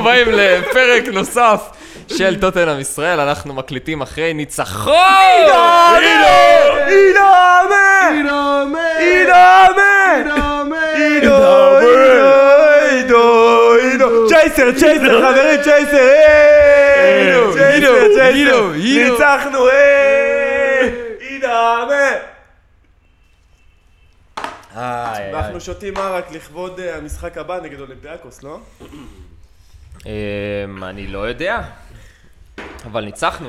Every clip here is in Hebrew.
ברוכים הבאים לפרק נוסף של טוטנאם ישראל, אנחנו מקליטים אחרי ניצחון! צ'ייסר, צ'ייסר, חברים, צ'ייסר, הינו, צ'ייסר, הינו, צ'ייסר, הינו, הינו. ניצחנו, היי, אינאמה. אנחנו שותים מרק לכבוד אה, המשחק הבא נגד אולימפיאקוס, לא? אמ, אני לא יודע, אבל ניצחנו.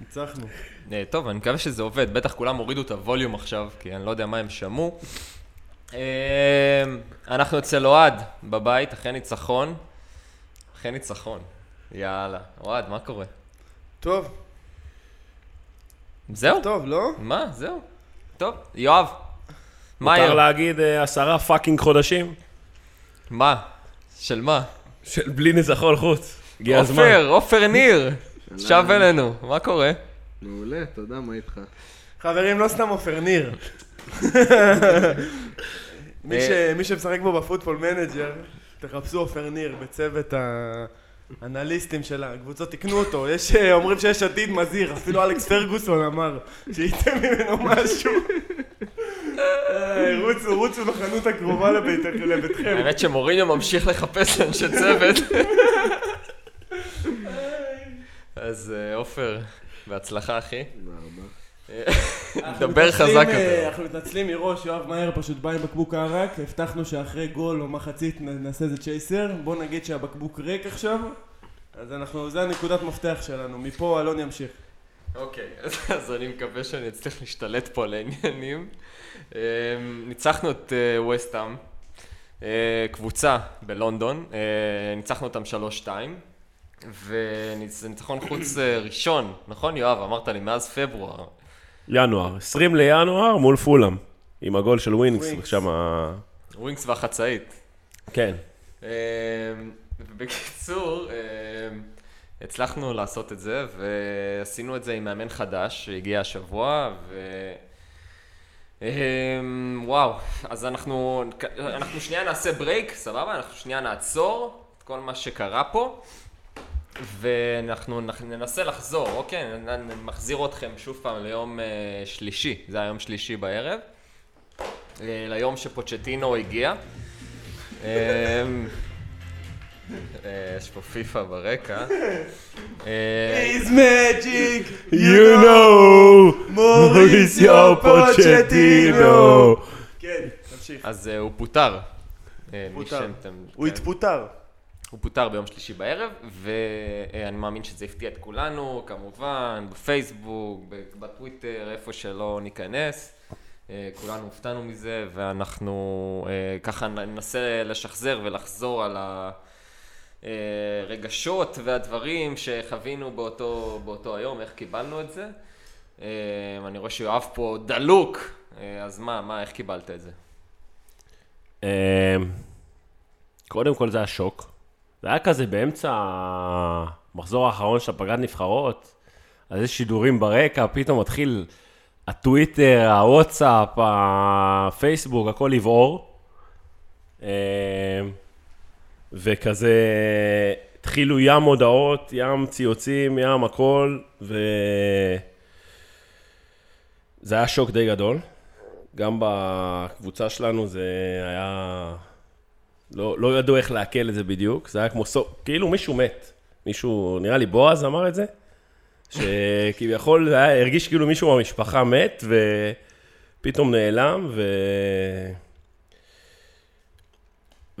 ניצחנו. אה, טוב, אני מקווה שזה עובד, בטח כולם הורידו את הווליום עכשיו, כי אני לא יודע מה הם שמעו. אמ, אנחנו אצל אוהד בבית, אחרי ניצחון. אחרי ניצחון. יאללה. אוהד, מה קורה? טוב, זהו? טוב, לא? מה? זהו. טוב. יואב. מה מותר היום? להגיד אה, עשרה fucking חודשים מה? של מה? של בלי ניצחון חוץ. הגיע הזמן. עופר, עופר ניר. שב אלינו, מה קורה? מעולה, תודה, מה איתך? חברים, לא סתם עופר ניר. מי ש- מי שמשחק בו ב Football Manager, תחפשו עופר ניר בצוות האנליסטים של הקבוצות, תקנו אותו. יש, אה, אומרים שיש עתיד מזהיר, אפילו אלכס פרגוסון אמר שייתן ממנו משהו. אה, רוצו, רוצו לחנות הקרובה לביתכם. האמת שמוריניו ממשיך לחפש אנשי צוות. אז אה, עופר, בהצלחה אחי. דבר אנחנו חזק מתנצלים, אה, יותר. אנחנו מתנצלים מראש, יואב מאיר פשוט בא עם בקבוק ערק, הבטחנו שאחרי גול או מחצית נעשה איזה צ'ייסר, בוא נגיד שהבקבוק ריק עכשיו, אז אנחנו, זה הנקודת מפתח שלנו, מפה אלון ימשיך. אוקיי, אז- אני מקווה שאני אצליח להשתלט פה על העניינים. אה, ניצחנו את ווסטהאם, קבוצה בלונדון, אה, ניצחנו אותם 3-2, וזה ניצחון חוץ אה, ראשון, נכון יואב? אמרת לי מאז פברואר. ינואר, 20 לינואר מול פולאם. עם הגול של ווינקס. שם... ווינקס והחצאית. כן. אמ, בקיצור, אמ, הצלחנו לעשות את זה, ועשינו את זה עם מאמן חדש שהגיע השבוע, ו... אמ, וואו, אז אנחנו, אנחנו שנייה נעשה ברייק, סבבה? אנחנו שנייה נעצור את כל מה שקרה פה, ואנחנו נח- ננסה לחזור, אוקיי? נ- מחזיר אתכם שוב פעם ליום אה, שלישי, זה היום שלישי בערב, אה, ליום שפוצ'טינו הגיע. אה, יש פה פיפא ברקע. אה, He's magic, You know, מוריסיו פוצ'טינו. כן, תמשיך. אז אה, הוא פוטר. אה, פוטר. הוא כן. התפוטר. הוא פוטר ביום שלישי בערב, ואני מאמין שזה הפתיע את כולנו, כמובן, בפייסבוק, ב- בטוויטר, איפה שלא ניכנס. אה, כולנו הופתענו מזה, ואנחנו אה, ככה ננסה לשחזר ולחזור על הרגשות והדברים שחווינו באותו, באותו היום, איך קיבלנו את זה. אה, אני רואה שיואב פה דלוק, אה, אז מה, מה, איך קיבלת את זה? קודם כל זה היה שוק. זה היה כזה באמצע המחזור האחרון של הפגרת נבחרות, אז יש שידורים ברקע, פתאום מתחיל הטוויטר, הוואטסאפ, הפייסבוק, הכל לבעור. וכזה התחילו ים הודעות, ים ציוצים, ים הכל, ו... זה היה שוק די גדול. גם בקבוצה שלנו זה היה... לא, לא ידעו איך לעכל את זה בדיוק, זה היה כמו סוף, כאילו מישהו מת. מישהו, נראה לי בועז אמר את זה, שכביכול זה היה, הרגיש כאילו מישהו במשפחה מת, ופתאום נעלם, ו...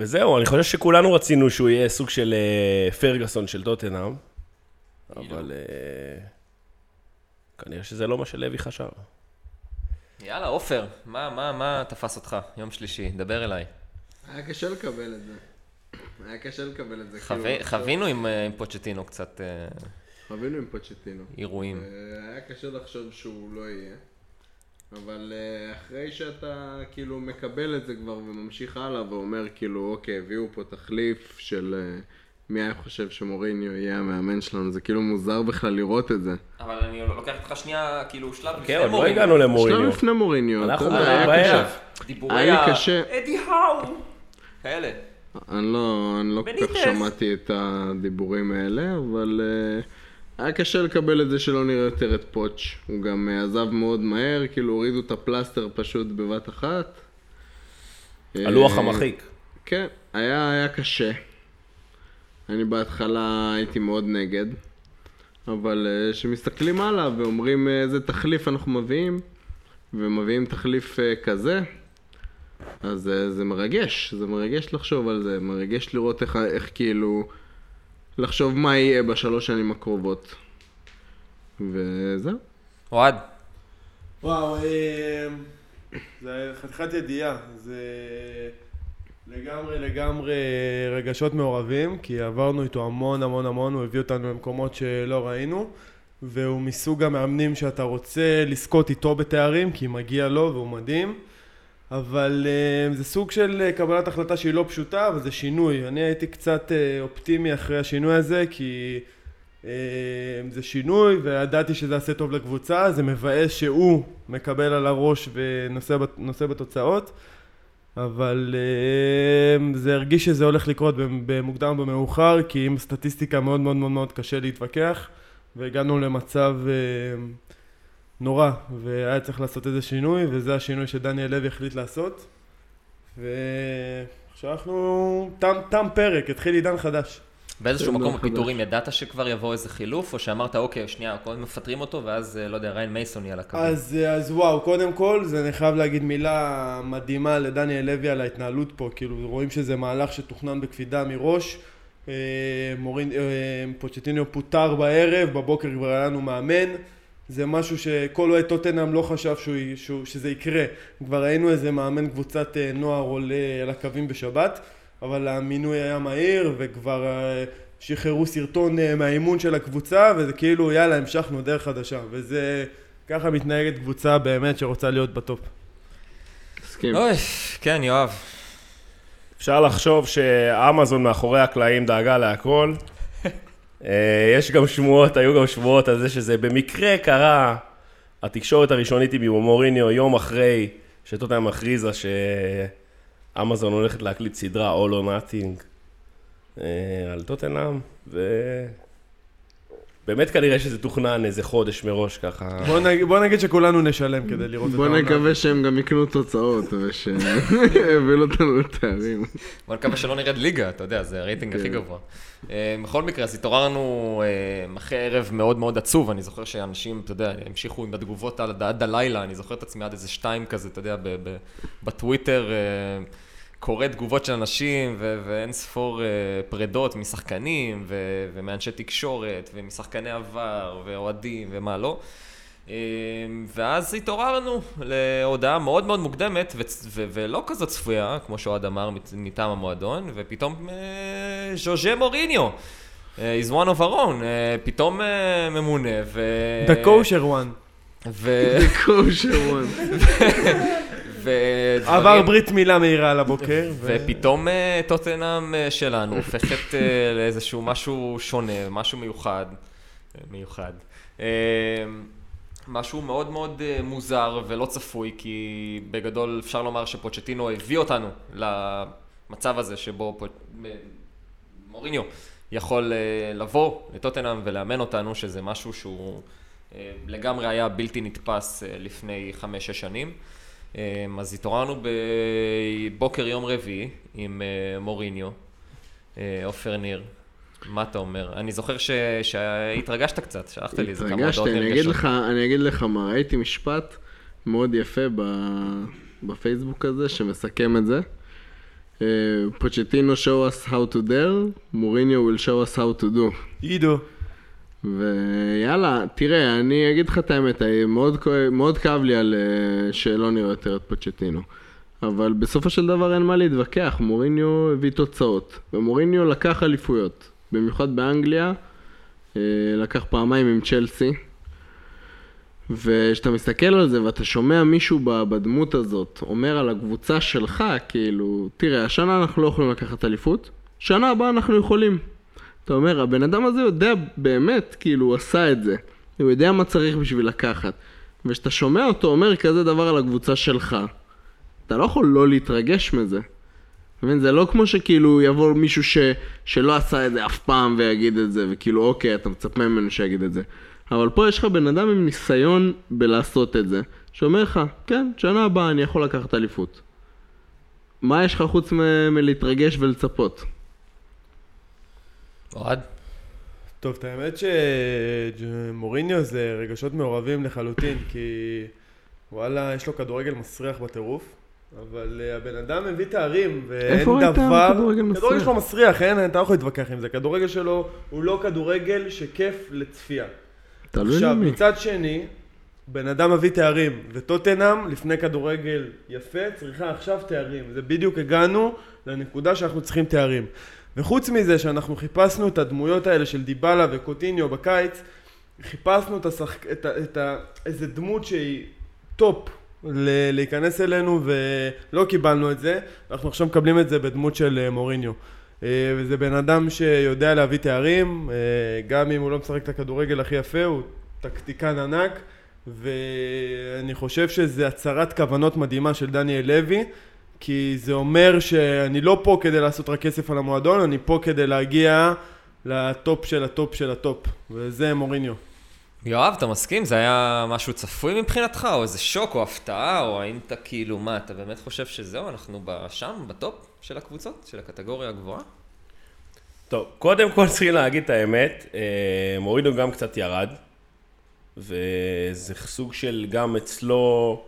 וזהו, אני חושב שכולנו רצינו שהוא יהיה סוג של אה, פרגוסון של טוטנאם, אבל אה, כנראה שזה לא מה שלוי חשב. יאללה, עופר, מה, מה, מה תפס אותך? יום שלישי, דבר אליי. היה קשה לקבל את זה. היה קשה לקבל את זה. חו... כאילו, חווינו עם, אה, עם פוצ'טינו קצת אה, חווינו עם פוצ'טינו. אירועים. אה, היה קשה לחשוב שהוא לא יהיה. אבל אה, אחרי שאתה כאילו מקבל את זה כבר וממשיך הלאה ואומר כאילו אוקיי הביאו פה תחליף של אה, מי היה חושב שמוריניו יהיה המאמן שלנו זה כאילו מוזר בכלל לראות את זה. אבל אני לוקח אותך שנייה, כאילו, שלב לפני כן, עוד לא מוריניו. הגענו למוריניו. שלב לפני מוריניו. אנחנו בערב. קשה. דיבורי היה לי ה- קשה. אדי האו. כאלה. אני לא, אני לא כל כך. שמעתי את הדיבורים האלה, אבל uh, היה קשה לקבל את זה שלא נראה יותר את פוטש. הוא גם uh, עזב מאוד מהר, כאילו הורידו את הפלסטר פשוט בבת אחת. הלוח אה, המחיק. כן, היה, היה קשה. אני בהתחלה הייתי מאוד נגד, אבל אה, כשמסתכלים הלאה ואומרים אה, איזה תחליף אנחנו מביאים, ומביאים תחליף אה, כזה, אז אה, זה מרגש, זה מרגש לחשוב על זה, מרגש לראות איך, איך כאילו, לחשוב מה יהיה בשלוש שנים הקרובות. וזהו. אוהד, וואו, אה, זה חתיכת ידיעה, זה לגמרי לגמרי רגשות מעורבים, כי עברנו איתו המון המון המון, הוא הביא אותנו למקומות שלא ראינו, והוא מסוג המאמנים שאתה רוצה לזכות איתו בתארים, כי מגיע לו והוא מדהים, אבל אה, זה סוג של אה, קבלת החלטה שהיא לא פשוטה, אבל זה שינוי. אני הייתי קצת אה, אופטימי אחרי השינוי הזה, כי... זה שינוי וידעתי שזה יעשה טוב לקבוצה, זה מבאס שהוא מקבל על הראש ונושא בת- נושא בתוצאות אבל זה הרגיש שזה הולך לקרות במוקדם או במאוחר כי עם סטטיסטיקה מאוד מאוד מאוד מאוד קשה להתווכח והגענו למצב נורא והיה צריך לעשות איזה שינוי וזה השינוי שדניאל לוי החליט לעשות ועכשיו אנחנו תם, תם פרק, התחיל עידן חדש באיזשהו זה מקום לא חדש. בפיטורים ידעת שכבר יבוא איזה חילוף, או שאמרת, אוקיי, שנייה, קודם מפטרים אותו, ואז, אה, לא יודע, ריין מייסון יהיה על הקווים. אז, אז וואו, קודם כל, זה אני חייב להגיד מילה מדהימה לדניאל לוי על ההתנהלות פה, כאילו רואים שזה מהלך שתוכנן בקפידה מראש. אה, מוריניו, אה, פוצ'טינו פוטר בערב, בבוקר כבר היה לנו מאמן. זה משהו שכל אוהד טוטנאם לא חשב שהוא, שהוא, שזה יקרה. כבר ראינו איזה מאמן קבוצת אה, נוער עולה על הקווים בשבת, אבל המינוי היה מהיר וכבר אה, שחררו סרטון אה, מהאימון של הקבוצה וזה כאילו יאללה המשכנו דרך חדשה וזה ככה מתנהגת קבוצה באמת שרוצה להיות בטופ. מסכים. אוי, כן, יואב. אפשר לחשוב שאמזון מאחורי הקלעים דאגה להכל. אה, יש גם שמועות, היו גם שמועות על זה שזה במקרה קרה, התקשורת הראשונית עם מוריניו יום אחרי שטוטנאם מכריזה שאמזון הולכת להקליט סדרה All or Nothing אה, על טוטנאם, ובאמת כנראה שזה תוכנן איזה חודש מראש ככה. בוא נגיד, בוא נגיד שכולנו נשלם כדי לראות את בוא העונה. נקווה שהם גם יקנו תוצאות ושיביאו אותנו לתארים. בוא נקווה שלא נרד ליגה, אתה יודע, זה הרייטינג הכי כן. גבוה. אה, בכל מקרה, אז התעוררנו אה, אחרי ערב מאוד מאוד עצוב, אני זוכר שאנשים, אתה יודע, המשיכו עם התגובות עד הלילה, אני זוכר את עצמי עד איזה שתיים כזה, אתה יודע, ב- ב- בטוויטר, אה, קורא תגובות של אנשים, ו- ואין ספור אה, פרדות משחקנים, ו- ומאנשי תקשורת, ומשחקני עבר, ואוהדים, ומה לא. אה, ואז התעוררנו להודעה מאוד מאוד מוקדמת ו- ו- ולא כזאת צפויה, כמו שאוהד אמר מטעם המועדון, ופתאום אה, ז'וז'ה מוריניו, אה, is one of our own, פתאום ממונה, ו... The kosher one. ו... קושר וואן. ודברים- עבר ברית מילה מהירה על הבוקר. ופתאום אה, טוטנאם אה, שלנו הופכת אה, לאיזשהו משהו שונה, משהו מיוחד. מיוחד. משהו מאוד מאוד מוזר ולא צפוי, כי בגדול אפשר לומר שפוצ'טינו הביא אותנו למצב הזה שבו מוריניו יכול לבוא לטוטנאם ולאמן אותנו, שזה משהו שהוא לגמרי היה בלתי נתפס לפני חמש-שש שנים. אה, אז התעוררנו בבוקר יום רביעי עם אה, מוריניו, אה, עופר ניר. מה אתה אומר? אני זוכר ש- שהתרגשת קצת, שלחת לי איזה כמה הודעות אני אגיד נרגשות. לך, אני אגיד לך מה, ראיתי משפט מאוד יפה ב- בפייסבוק הזה, שמסכם את זה. פוצ'טינו show us how to dare, מוריניו will show us how to do. עידו. ויאללה, תראה, אני אגיד לך את האמת, מאוד, מאוד כאב לי על אה, שלא נראה יותר את פוצ'טינו. אבל בסופו של דבר אין מה להתווכח, מוריניו הביא תוצאות. ומוריניו לקח אליפויות, במיוחד באנגליה, אה, לקח פעמיים עם צ'לסי. וכשאתה מסתכל על זה ואתה שומע מישהו בדמות הזאת אומר על הקבוצה שלך, כאילו, תראה, השנה אנחנו לא יכולים לקחת אליפות, שנה הבאה אנחנו יכולים. אתה אומר, הבן אדם הזה יודע באמת, כאילו, הוא עשה את זה. הוא יודע מה צריך בשביל לקחת. וכשאתה שומע אותו אומר כזה דבר על הקבוצה שלך, אתה לא יכול לא להתרגש מזה. אתה מבין? זה לא כמו שכאילו יבוא מישהו ש, שלא עשה את זה אף פעם ויגיד את זה, וכאילו אוקיי, אתה מצפה ממנו שיגיד את זה. אבל פה יש לך בן אדם עם ניסיון בלעשות את זה, שאומר לך, כן, שנה הבאה אני יכול לקחת אליפות. מה יש לך חוץ מלהתרגש ולצפות? אוהד? טוב, את האמת שמוריניו זה רגשות מעורבים לחלוטין, כי וואלה, יש לו כדורגל מסריח בטירוף, אבל אה, הבן אדם מביא תארים, ואין איפה ראית דבר... כדורגל מסריח? כדורגל שלו מסריח, אין, אתה לא יכול להתווכח עם זה. כדורגל שלו הוא לא כדורגל שכיף לצפייה. תלוי עכשיו, למי. מצד שני, בן אדם מביא תארים, וטוטנאם, לפני כדורגל יפה, צריכה עכשיו תארים. זה בדיוק הגענו לנקודה שאנחנו צריכים תארים. וחוץ מזה שאנחנו חיפשנו את הדמויות האלה של דיבלה וקוטיניו בקיץ, חיפשנו את השחק... את ה... את ה... איזה דמות שהיא טופ ל... להיכנס אלינו ולא קיבלנו את זה, אנחנו עכשיו מקבלים את זה בדמות של אה, מוריניו. אה, וזה בן אדם שיודע להביא תארים, אה, גם אם הוא לא משחק את הכדורגל הכי יפה, הוא טקטיקן ענק, ואני חושב שזה הצהרת כוונות מדהימה של דניאל לוי, כי זה אומר שאני לא פה כדי לעשות רק כסף על המועדון, אני פה כדי להגיע לטופ של הטופ של הטופ, וזה מוריניו. יואב, אתה מסכים? זה היה משהו צפוי מבחינתך? או איזה שוק, או הפתעה? או האם אתה כאילו, מה, אתה באמת חושב שזהו, אנחנו ב- שם, בטופ של הקבוצות? של הקטגוריה הגבוהה? טוב, קודם כל צריכים להגיד את האמת, אה, מוריניו גם קצת ירד, וזה סוג של גם אצלו...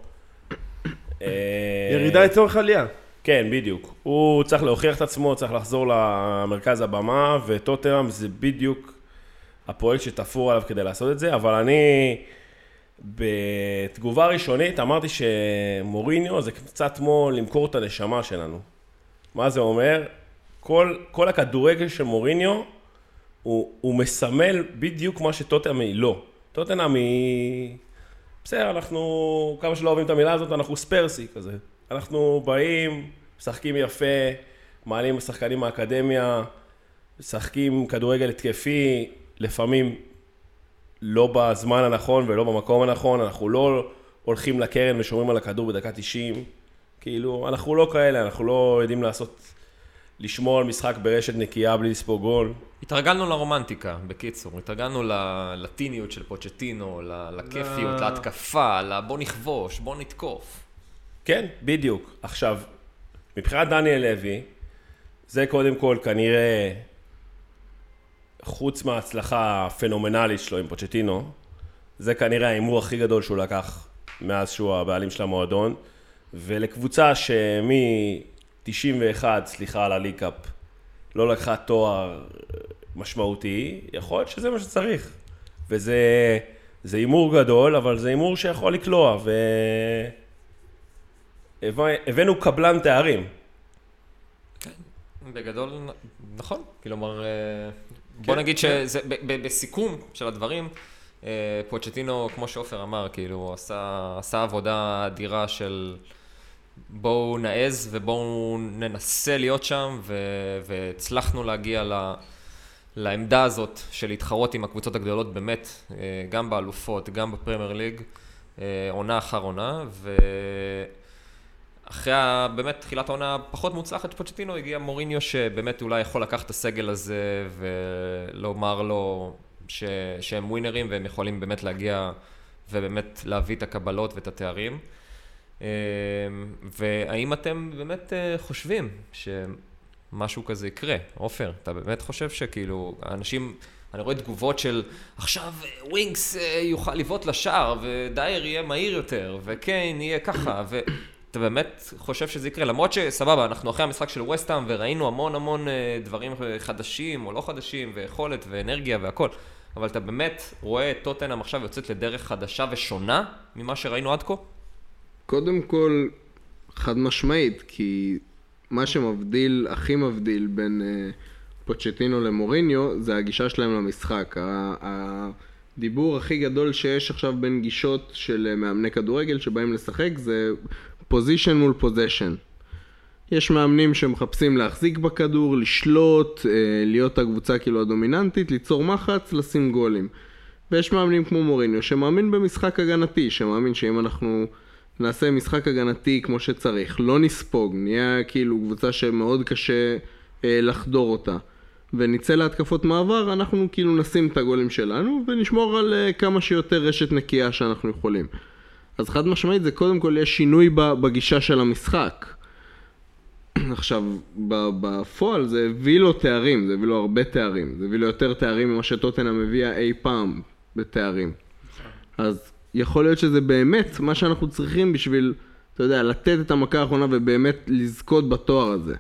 אה, ירידה לצורך עלייה. כן, בדיוק. הוא צריך להוכיח את עצמו, צריך לחזור למרכז הבמה, וטוטנאם זה בדיוק הפרויקט שתפור עליו כדי לעשות את זה, אבל אני בתגובה ראשונית אמרתי שמוריניו זה קצת כמו למכור את הנשמה שלנו. מה זה אומר? כל, כל הכדורגל של מוריניו הוא, הוא מסמל בדיוק מה שטוטנאם היא לא. טוטנאם היא... בסדר, אנחנו, כמה שלא אוהבים את המילה הזאת, אנחנו ספרסי כזה. אנחנו באים, משחקים יפה, מעלים שחקנים מהאקדמיה, משחקים כדורגל התקפי, לפעמים לא בזמן הנכון ולא במקום הנכון, אנחנו לא הולכים לקרן ושומרים על הכדור בדקה 90. כאילו, אנחנו לא כאלה, אנחנו לא יודעים לעשות, לשמור על משחק ברשת נקייה בלי לספוג גול. התרגלנו לרומנטיקה, בקיצור. התרגלנו ללטיניות של פוצ'טינו, ל- לכיפיות, ל- להתקפה, לבוא נכבוש, בוא נתקוף. כן, בדיוק. עכשיו, מבחינת דניאל לוי, זה קודם כל כנראה, חוץ מההצלחה הפנומנלית שלו עם פוצ'טינו, זה כנראה ההימור הכי גדול שהוא לקח מאז שהוא הבעלים של המועדון, ולקבוצה שמ-91, סליחה על הליקאפ, לא לקחה תואר משמעותי, יכול להיות שזה מה שצריך. וזה זה הימור גדול, אבל זה הימור שיכול לקלוע, ו... הבא- הבאנו קבלן תארים. בגדול, נכון. כלומר, אה, בוא נגיד שזה, ב- ב- בסיכום של הדברים, אה, פוצ'טינו, כמו שעופר אמר, כאילו, עשה, עשה עבודה אדירה של בואו נעז ובואו ננסה להיות שם, ו- והצלחנו להגיע ל... לעמדה הזאת של להתחרות עם הקבוצות הגדולות באמת, אה, גם באלופות, גם בפרמייר ליג, אה, עונה אחר עונה, ו... אחרי ה- באמת תחילת העונה הפחות מוצלחת של פוצ'טינו, הגיע מוריניו שבאמת אולי יכול לקחת את הסגל הזה ולומר לו ש... שהם ווינרים והם יכולים באמת להגיע ובאמת להביא את הקבלות ואת התארים. אה, והאם אתם באמת אה, חושבים שמשהו כזה יקרה? עופר, אתה באמת חושב שכאילו האנשים... אני רואה תגובות של עכשיו אה, ווינקס אה, יוכל לבעוט לשער ודייר יהיה מהיר יותר וקיין יהיה ככה ואתה באמת חושב שזה יקרה למרות שסבבה אנחנו אחרי המשחק של וסטהאם וראינו המון המון דברים חדשים או לא חדשים ויכולת ואנרגיה והכל אבל אתה באמת רואה את טוטנאם עכשיו יוצאת לדרך חדשה ושונה ממה שראינו עד כה? קודם כל, חד משמעית, כי מה שמבדיל, הכי מבדיל בין אה, פוצ'טינו למוריניו, זה הגישה שלהם למשחק. הדיבור הכי גדול שיש עכשיו בין גישות של אה, מאמני כדורגל שבאים לשחק זה פוזיישן מול פוזיישן. יש מאמנים שמחפשים להחזיק בכדור, לשלוט, אה, להיות הקבוצה כאילו הדומיננטית, ליצור מחץ, לשים גולים. ויש מאמנים כמו מוריניו שמאמין במשחק הגנתי, שמאמין שאם אנחנו נעשה משחק הגנתי כמו שצריך, לא נספוג, נהיה כאילו קבוצה שמאוד קשה אה, לחדור אותה. ונצא להתקפות מעבר, אנחנו כאילו נשים את הגולים שלנו ונשמור על uh, כמה שיותר רשת נקייה שאנחנו יכולים. אז חד משמעית זה קודם כל יש שינוי בגישה של המשחק. עכשיו, בפועל זה הביא לו תארים, זה הביא לו הרבה תארים, זה הביא לו יותר תארים ממה שטוטנה מביאה אי פעם בתארים. אז יכול להיות שזה באמת מה שאנחנו צריכים בשביל, אתה יודע, לתת את המכה האחרונה ובאמת לזכות בתואר הזה.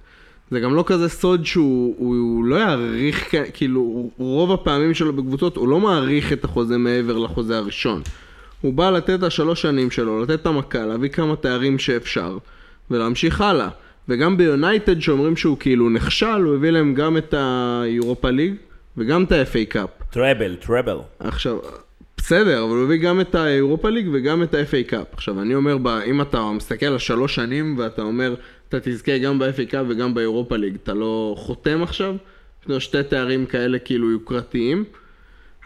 זה גם לא כזה סוד שהוא הוא, הוא לא יעריך, כאילו, רוב הפעמים שלו בקבוצות הוא לא מעריך את החוזה מעבר לחוזה הראשון. הוא בא לתת את השלוש שנים שלו, לתת את המכה, להביא כמה תארים שאפשר, ולהמשיך הלאה. וגם ביונייטד שאומרים שהוא כאילו נכשל, הוא הביא להם גם את ה Europa League וגם את ה-FA Cup. treble, treble. עכשיו, בסדר, אבל הוא הביא גם את ה Europa League וגם את ה-FA Cup. עכשיו, אני אומר, אם אתה מסתכל על שלוש שנים ואתה אומר, אתה תזכה גם ב-FA Cup וגם ב Europa League, אתה לא חותם עכשיו? יש לו שתי תארים כאלה כאילו יוקרתיים,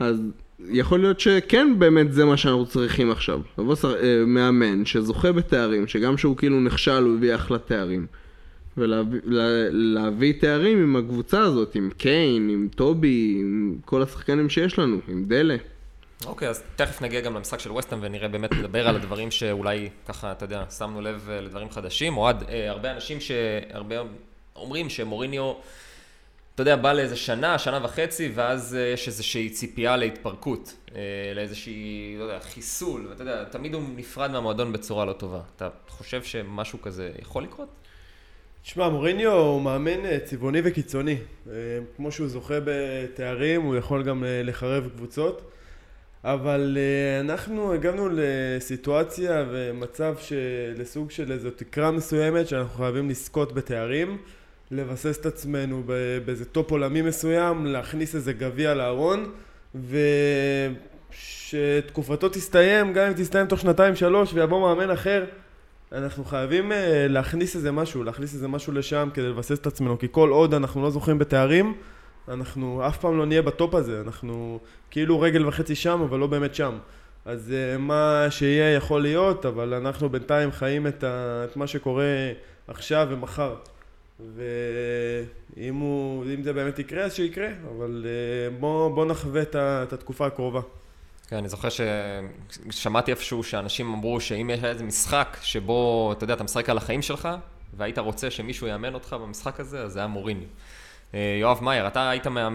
אז יכול להיות שכן באמת זה מה שאנחנו צריכים עכשיו. לבוא אה, מאמן שזוכה בתארים, שגם שהוא כאילו נכשל הוא הביא אחלה תארים. ולהביא תארים עם הקבוצה הזאת, עם קיין, עם טובי, עם כל השחקנים שיש לנו, עם דלה. אוקיי, אז תכף נגיע גם למשחק של ווסטהאם ונראה באמת לדבר על הדברים שאולי ככה, אתה יודע, שמנו לב אה, לדברים חדשים. אוהד, אה, הרבה אנשים שהרבה אומרים שמוריניו, אתה יודע, בא לאיזה שנה, שנה וחצי, ואז אה, יש איזושהי ציפייה להתפרקות, לאיזושהי, לא יודע, חיסול, ואתה יודע, תמיד הוא נפרד מהמועדון בצורה לא טובה. אתה חושב שמשהו כזה יכול לקרות? תשמע, מוריניו הוא מאמן צבעוני וקיצוני. כמו שהוא זוכה בתארים, הוא יכול גם לחרב קבוצות. אבל אה, אנחנו הגענו לסיטואציה ומצב לסוג של איזו תקרה מסוימת שאנחנו חייבים לזכות בתארים, לבסס את עצמנו באיזה טופ עולמי מסוים, להכניס איזה גביע לארון, ושתקופתו תסתיים, גם אם תסתיים תוך שנתיים שלוש ויבוא מאמן אחר, אנחנו חייבים uh, להכניס איזה משהו, להכניס איזה משהו לשם כדי לבסס את עצמנו, כי כל עוד אנחנו לא זוכים בתארים, אנחנו אף פעם לא נהיה בטופ הזה, אנחנו כאילו רגל וחצי שם, אבל לא באמת שם. אז uh, מה שיהיה יכול להיות, אבל אנחנו בינתיים חיים את, ה, את מה שקורה עכשיו ומחר. ואם הוא, זה באמת יקרה, אז שיקרה, אבל uh, בוא, בוא נחווה את, את התקופה הקרובה. כן, אני זוכר ששמעתי איפשהו שאנשים אמרו שאם יש איזה משחק שבו, אתה יודע, אתה משחק על החיים שלך, והיית רוצה שמישהו יאמן אותך במשחק הזה, אז זה היה מוריני. אה, יואב מאייר, אתה היית מה...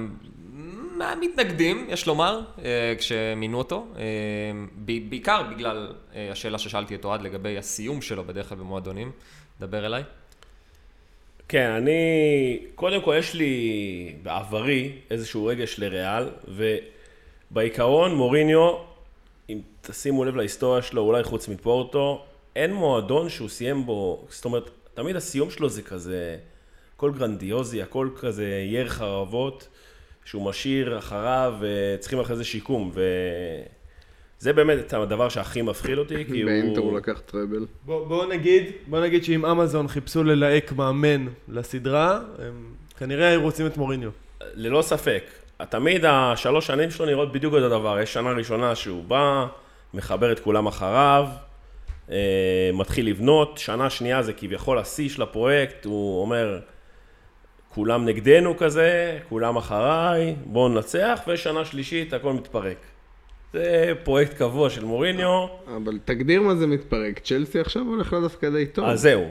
מהמתנגדים, יש לומר, אה, כשמינו אותו, אה, בעיקר בגלל השאלה ששאלתי את אוהד לגבי הסיום שלו בדרך כלל במועדונים. דבר אליי. כן, אני, קודם כל יש לי בעברי איזשהו רגש לריאל, ובעיקרון מוריניו, אם תשימו לב להיסטוריה שלו, אולי חוץ מפורטו, אין מועדון שהוא סיים בו, זאת אומרת, תמיד הסיום שלו זה כזה... הכל גרנדיוזי, הכל כזה יר חרבות, שהוא משאיר אחריו, וצריכים אחרי זה שיקום, וזה באמת הדבר שהכי מפחיד אותי, כי הוא... באינטר הוא לקח טראבל. בוא, בוא נגיד, בוא נגיד שאם אמזון חיפשו ללהק מאמן לסדרה, הם כנראה היו רוצים את מוריניו. ללא ספק. תמיד השלוש שנים שלו נראות בדיוק אותו דבר. יש שנה ראשונה שהוא בא, מחבר את כולם אחריו, אה, מתחיל לבנות, שנה שנייה זה כביכול השיא של הפרויקט, הוא אומר, כולם נגדנו כזה, כולם אחריי, בואו ננצח, ושנה שלישית הכל מתפרק. זה פרויקט קבוע של מוריניו. אבל תגדיר מה זה מתפרק, צ'לסי עכשיו הולך לה דווקא די טוב. אז זהו.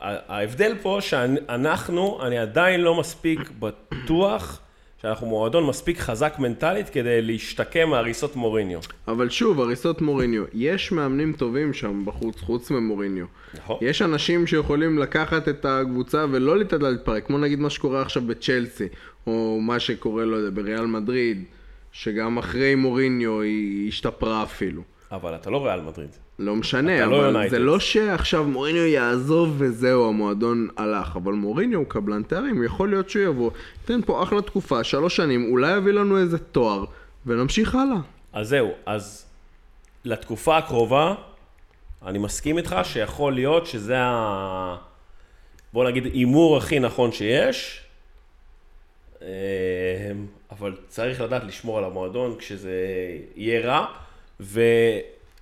ההבדל פה שאנחנו, אני עדיין לא מספיק בטוח שאנחנו מועדון מספיק חזק מנטלית כדי להשתקם מהריסות מוריניו. אבל שוב, הריסות מוריניו, יש מאמנים טובים שם בחוץ, חוץ ממוריניו. נכון. יש אנשים שיכולים לקחת את הקבוצה ולא לתת לה להתפרק, כמו נגיד מה שקורה עכשיו בצ'לסי, או מה שקורה, לא יודע, בריאל מדריד, שגם אחרי מוריניו היא השתפרה אפילו. אבל אתה לא ריאל מדריד. לא משנה, לא אבל לא זה לא שעכשיו מוריניו יעזוב וזהו, המועדון הלך. אבל מוריניו הוא קבלן תארים, יכול להיות שהוא יבוא, ייתן פה אחלה תקופה, שלוש שנים, אולי יביא לנו איזה תואר, ונמשיך הלאה. אז זהו, אז לתקופה הקרובה, אני מסכים איתך שיכול להיות שזה ה... בוא נגיד הימור הכי נכון שיש, אה, אבל צריך לדעת לשמור על המועדון כשזה יהיה רע. ו...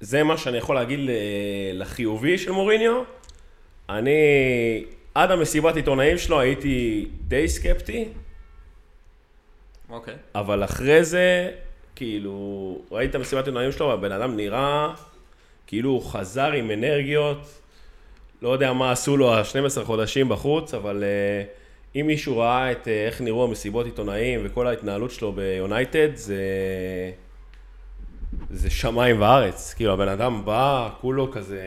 זה מה שאני יכול להגיד לחיובי של מוריניו. אני, עד המסיבת עיתונאים שלו הייתי די סקפטי, אוקיי. אבל אחרי זה, כאילו, ראיתי את המסיבת עיתונאים שלו, והבן אדם נראה כאילו הוא חזר עם אנרגיות. לא יודע מה עשו לו ה-12 חודשים בחוץ, אבל uh, אם מישהו ראה את uh, איך נראו המסיבות עיתונאים וכל ההתנהלות שלו ביונייטד, זה... זה שמיים וארץ. כאילו, הבן אדם בא, כולו כזה...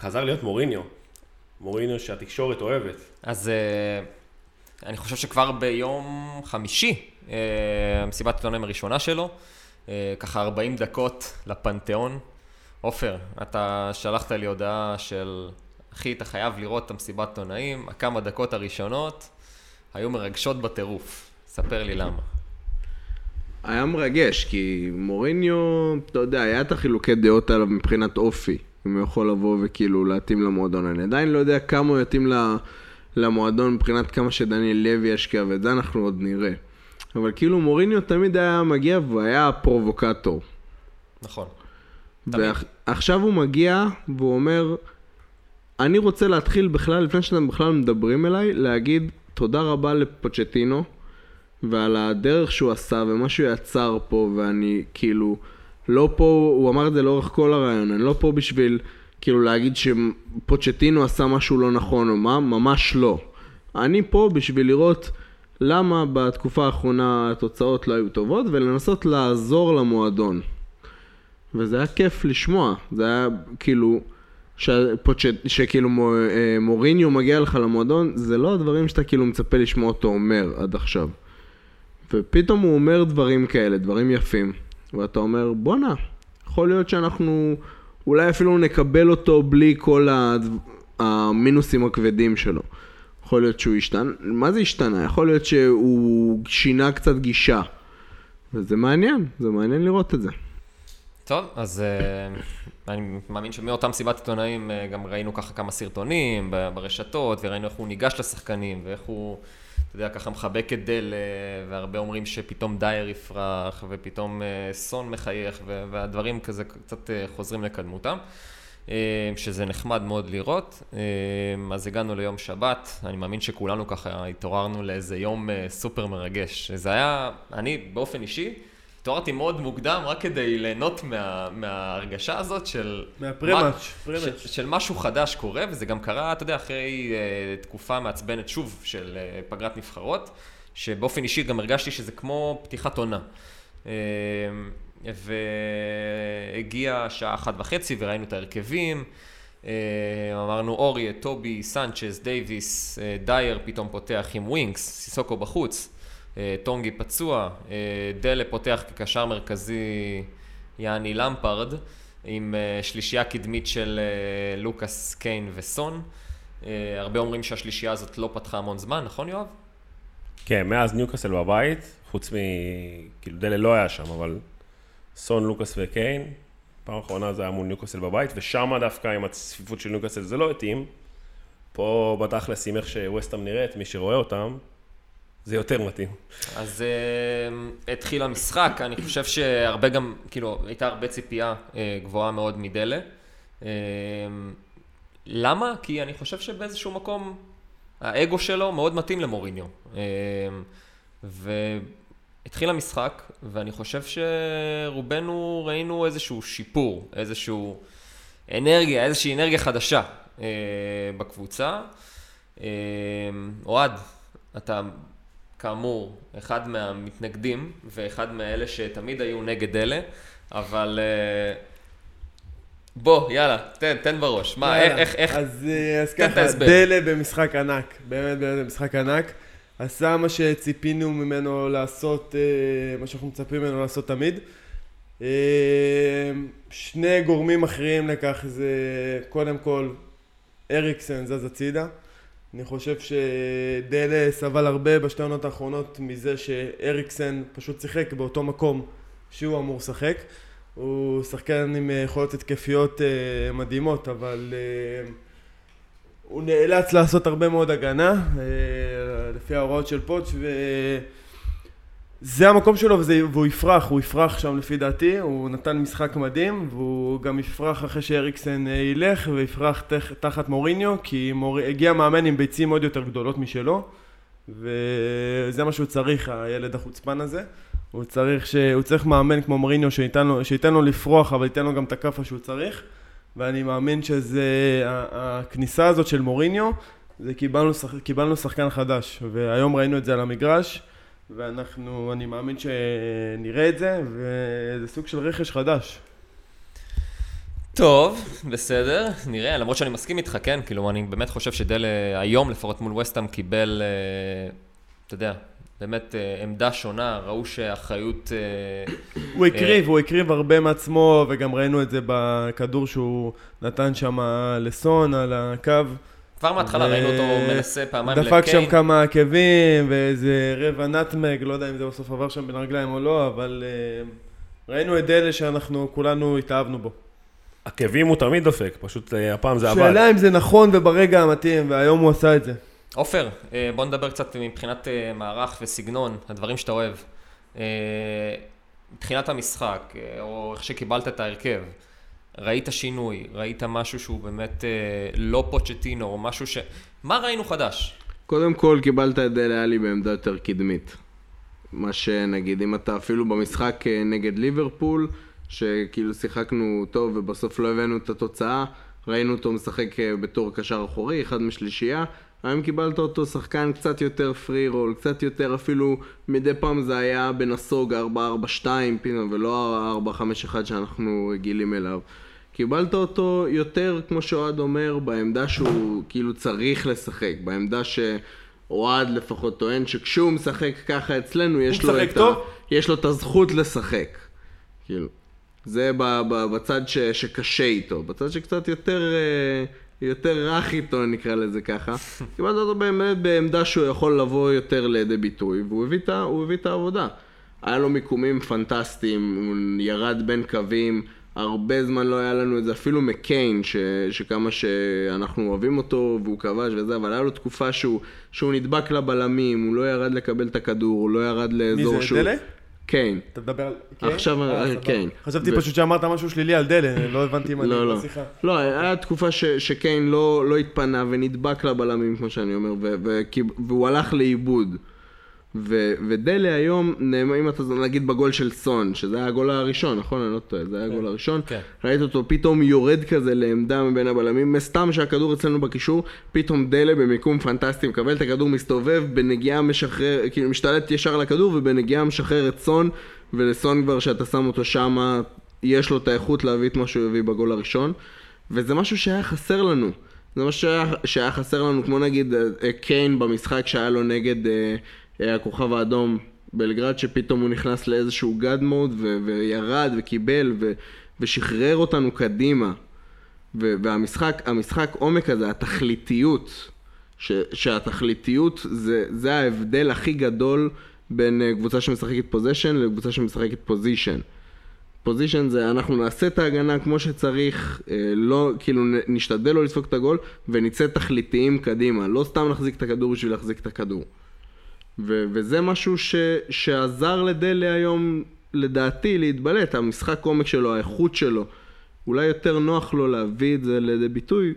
חזר להיות מוריניו. מוריניו שהתקשורת אוהבת. אז אה, אני חושב שכבר ביום חמישי, אה, המסיבת עיתונאים הראשונה שלו, אה, ככה 40 דקות לפנתיאון. עופר, אתה שלחת לי הודעה של, אחי, אתה חייב לראות את המסיבת עיתונאים, הכמה דקות הראשונות היו מרגשות בטירוף. ספר לי למה. היה מרגש, כי מוריניו, אתה יודע, היה את החילוקי דעות עליו מבחינת אופי. אם הוא יכול לבוא וכאילו להתאים למועדון. אני עדיין לא יודע כמה הוא יתאים למועדון מבחינת כמה שדניאל לוי ישקיע, ואת זה אנחנו עוד נראה. אבל כאילו מוריניו תמיד היה מגיע והוא היה פרובוקטור. נכון. ועכשיו הוא מגיע והוא אומר, אני רוצה להתחיל בכלל, לפני שאתם בכלל מדברים אליי, להגיד תודה רבה לפוצ'טינו ועל הדרך שהוא עשה ומה שהוא יצר פה, ואני כאילו לא פה, הוא אמר את זה לאורך כל הרעיון, אני לא פה בשביל כאילו להגיד שפוצ'טינו עשה משהו לא נכון או מה, ממש לא. אני פה בשביל לראות למה בתקופה האחרונה התוצאות לא היו טובות ולנסות לעזור למועדון. וזה היה כיף לשמוע, זה היה כאילו, שפוצ'... שכאילו מו- אה, מוריניו מגיע לך למועדון, זה לא הדברים שאתה כאילו מצפה לשמוע אותו אומר עד עכשיו. ופתאום הוא אומר דברים כאלה, דברים יפים, ואתה אומר, בואנה, יכול להיות שאנחנו אולי אפילו נקבל אותו בלי כל. המינוסים הכבדים שלו. יכול להיות שהוא השתנה, מה זה השתנה? יכול להיות שהוא שינה קצת גישה. וזה מעניין, זה מעניין לראות את זה. טוב, אז uh, אני מאמין שמאותם סיבת עיתונאים uh, גם ראינו ככה כמה סרטונים ברשתות, וראינו איך הוא ניגש לשחקנים, ואיך הוא, אתה יודע, ככה מחבק את דל, uh, והרבה אומרים שפתאום דייר יפרח, ופתאום uh, סון מחייך, והדברים כזה קצת uh, חוזרים לקדמותם. שזה נחמד מאוד לראות. אז הגענו ליום שבת, אני מאמין שכולנו ככה התעוררנו לאיזה יום סופר מרגש. זה היה, אני באופן אישי, התעוררתי מאוד מוקדם רק כדי ליהנות מה, מההרגשה הזאת של... מהפרמאץ', מה- פרמאץ'. של, של משהו חדש קורה, וזה גם קרה, אתה יודע, אחרי uh, תקופה מעצבנת שוב של uh, פגרת נבחרות, שבאופן אישי גם הרגשתי שזה כמו פתיחת עונה. אה, והגיעה השעה אחת וחצי וראינו את ההרכבים. אמרנו אורי, טובי, סנצ'ס, דייוויס, דייר פתאום פותח עם ווינקס, סיסוקו בחוץ, טונגי פצוע, אה, דלה פותח כקשר מרכזי יעני למפרד, עם אה, שלישייה קדמית של לוקאס, קיין וסון. הרבה אומרים שהשלישייה הזאת לא פתחה המון זמן, נכון יואב? כן, מאז ניוקאסל בבית, חוץ מ... כאילו דלה לא היה שם, אבל סון, לוקאס וקיין, פעם אחרונה זה היה מול ניוקאסל בבית, ושם דווקא עם הצפיפות של ניוקאסל זה לא התאים. פה בתכלס, עם איך שווסטהאם נראית, מי שרואה אותם, זה יותר מתאים. אז uh, התחיל המשחק, אני חושב שהרבה גם, כאילו, הייתה הרבה ציפייה uh, גבוהה מאוד מדלה. Uh, למה? כי אני חושב שבאיזשהו מקום האגו שלו מאוד מתאים למוריניו. Uh, והתחיל המשחק, ואני חושב שרובנו ראינו איזשהו שיפור, איזשהו אנרגיה, איזושהי אנרגיה חדשה uh, בקבוצה. Uh, אוהד, אתה כאמור, אחד מהמתנגדים ואחד מאלה שתמיד היו נגד אלה, אבל אה, בוא, יאללה, תן, תן בראש. מה, יאללה. איך, איך, אז, אה, אז ככה. דלה במשחק ענק, באמת באמת במשחק ענק. עשה מה שציפינו ממנו לעשות, אה, מה שאנחנו מצפים ממנו לעשות תמיד. שני גורמים אחרים לכך זה קודם כל אריקסן זז הצידה. אני חושב שדלה סבל הרבה בשתי העונות האחרונות מזה שאריקסן פשוט שיחק באותו מקום שהוא אמור לשחק. הוא שחקן עם אה, יכולות התקפיות אה, מדהימות, אבל אה, הוא נאלץ לעשות הרבה מאוד הגנה, לפי ההוראות של פוטש, זה המקום שלו וזה, והוא יפרח, הוא יפרח שם לפי דעתי, הוא נתן משחק מדהים והוא גם יפרח אחרי שאריקסן אה, ילך ויפרח תח, תחת מוריניו כי מור... הגיע מאמן עם ביצים עוד יותר גדולות משלו וזה מה שהוא צריך, הילד החוצפן הזה. הוא צריך, ש... הוא צריך מאמן כמו מוריניו שייתן לו, שייתן לו לפרוח אבל ייתן לו גם את הכאפה שהוא צריך ואני מאמין שזה, הכניסה הזאת של מוריניו זה קיבלנו, שח... קיבלנו שחקן חדש והיום ראינו את זה על המגרש ואנחנו, אני מאמין שנראה את זה, וזה סוג של רכש חדש. טוב, בסדר, נראה, למרות שאני מסכים איתך, כן, כאילו, אני באמת חושב שדלה היום, לפחות מול וסטאם, קיבל, אה, אתה יודע, באמת אה, עמדה שונה, ראו שהאחריות... אה, הוא הקריב, הוא הקריב הרבה מעצמו, וגם ראינו את זה בכדור שהוא נתן שם לסון על הקו. כבר מההתחלה ו... ראינו אותו מנסה פעמיים לקיין. דפק שם כמה עקבים ואיזה רבע נטמג, לא יודע אם זה בסוף עבר שם בין הרגליים או לא, אבל uh, ראינו את דלה שאנחנו כולנו התאהבנו בו. עקבים הוא תמיד דופק, פשוט uh, הפעם זה עבד. שאלה אם זה נכון וברגע המתאים, והיום הוא עשה את זה. עופר, uh, בוא נדבר קצת מבחינת מערך וסגנון, הדברים שאתה אוהב. מבחינת המשחק, או איך שקיבלת את ההרכב. ראית שינוי, ראית משהו שהוא באמת אה, לא פוצ'טינו, או משהו ש... מה ראינו חדש? קודם כל קיבלת את דלה עלי בעמדה יותר קדמית. מה שנגיד, אם אתה אפילו במשחק אה, נגד ליברפול, שכאילו שיחקנו טוב ובסוף לא הבאנו את התוצאה, ראינו אותו משחק אה, בתור קשר אחורי, אחד משלישייה, היום קיבלת אותו שחקן קצת יותר פרי רול, קצת יותר אפילו, מדי פעם זה היה בנסוג 4-4-2 פתאום, ולא 4-5-1 שאנחנו רגילים אליו. קיבלת אותו יותר, כמו שאוהד אומר, בעמדה שהוא כאילו צריך לשחק, בעמדה שאוהד לפחות טוען שכשהוא משחק ככה אצלנו, יש לו, את ה... יש לו את הזכות לשחק. כאילו, זה בצד ש... שקשה איתו, בצד שקצת יותר, אה, יותר רך איתו, נקרא לזה ככה. קיבלת אותו באמת בעמדה שהוא יכול לבוא יותר לידי ביטוי, והוא הביא את העבודה. היה לו מיקומים פנטסטיים, הוא ירד בין קווים. הרבה זמן לא היה לנו את זה, אפילו מקיין, ש, שכמה שאנחנו אוהבים אותו והוא כבש וזה, אבל היה לו תקופה שהוא, שהוא נדבק לבלמים, הוא לא ירד לקבל את הכדור, הוא לא ירד לאזור שהוא... מי זה, דלה? קיין. אתה מדבר על קיין? עכשיו, אה, קיין. חשבתי פשוט שאמרת משהו שלילי על דלה, לא הבנתי אם אני לא, לא. בשיחה. לא, היה תקופה שקיין לא, לא התפנה ונדבק לבלמים, כמו שאני אומר, והוא הלך לאיבוד. ו- ודלה היום, אם אתה נגיד בגול של סון, שזה היה הגול הראשון, נכון? אני לא טועה, זה היה הגול כן. הראשון. כן. ראית אותו פתאום יורד כזה לעמדה מבין הבלמים, סתם שהכדור אצלנו בקישור, פתאום דלה במיקום פנטסטי, מקבל את הכדור, מסתובב, בנגיעה משחרר, כאילו משתלט ישר לכדור, ובנגיעה משחרר את סון, ולסון כבר שאתה שם אותו שמה, יש לו את האיכות להביא את מה שהוא הביא בגול הראשון, וזה משהו שהיה חסר לנו. זה משהו שהיה, שהיה חסר לנו, כמו נגיד אה, קיין במשחק שהיה לו נגד... הכוכב האדום בלגרד, שפתאום הוא נכנס לאיזשהו גאד מוד ו- וירד וקיבל ו- ושחרר אותנו קדימה. ו- והמשחק, המשחק עומק הזה, התכליתיות, ש- שהתכליתיות זה, זה ההבדל הכי גדול בין אה, קבוצה שמשחקת possession לקבוצה שמשחקת position. position זה אנחנו נעשה את ההגנה כמו שצריך, אה, לא, כאילו נשתדל לא לספוג את הגול ונצא תכליתיים קדימה, לא סתם נחזיק את הכדור בשביל להחזיק את הכדור. ו- וזה משהו ש- שעזר לדלה היום, לדעתי, להתבלט, המשחק עומק שלו, האיכות שלו. אולי יותר נוח לו להביא את זה לידי ביטוי,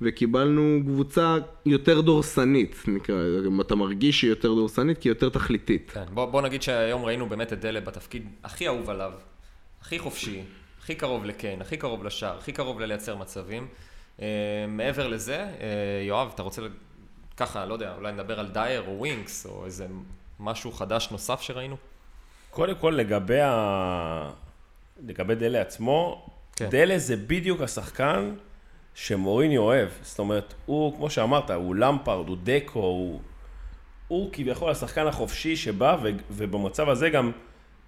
וקיבלנו קבוצה יותר דורסנית, נקרא, אתה מרגיש שהיא יותר דורסנית, כי היא יותר תכליתית. כן, בוא, בוא נגיד שהיום ראינו באמת את דלה בתפקיד הכי אהוב עליו, הכי חופשי, הכי קרוב לקיין, הכי קרוב לשער, הכי קרוב ללייצר מצבים. אה, מעבר לזה, אה, יואב, אתה רוצה ככה, לא יודע, אולי נדבר על דייר או ווינקס, או איזה משהו חדש נוסף שראינו? קודם כל, לגבי, ה... לגבי דלה עצמו, כן. דלה זה בדיוק השחקן שמוריני אוהב. זאת אומרת, הוא, כמו שאמרת, הוא למפרד, הוא דקו, הוא, הוא כביכול השחקן החופשי שבא, ו... ובמצב הזה גם,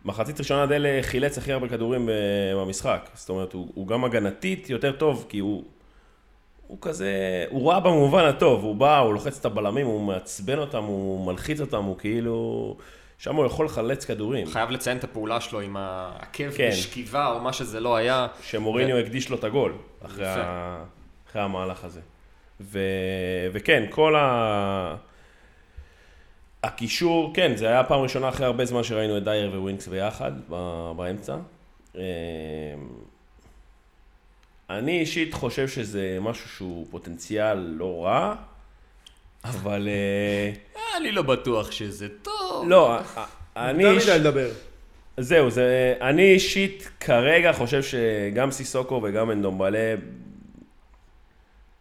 מחצית ראשונה דלה חילץ הכי הרבה כדורים במשחק. זאת אומרת, הוא, הוא גם הגנתית יותר טוב, כי הוא... הוא כזה, הוא רע במובן הטוב, הוא בא, הוא לוחץ את הבלמים, הוא מעצבן אותם, הוא מלחיץ אותם, הוא כאילו... שם הוא יכול לחלץ כדורים. חייב לציין את הפעולה שלו עם העקב כן. בשכיבה, או מה שזה לא היה. שמוריניו ו... הקדיש לו את הגול, אחרי, ה... אחרי המהלך הזה. ו... וכן, כל ה... הקישור, כן, זה היה פעם ראשונה אחרי הרבה זמן שראינו את דייר וווינקס ביחד, ב- באמצע. אה, אני אישית חושב שזה משהו שהוא פוטנציאל לא רע, אבל... אה, אני לא בטוח שזה טוב. לא, אה, אני... איש- מדי לדבר. זהו, זה, אני אישית כרגע חושב שגם סיסוקו וגם אנדומבלה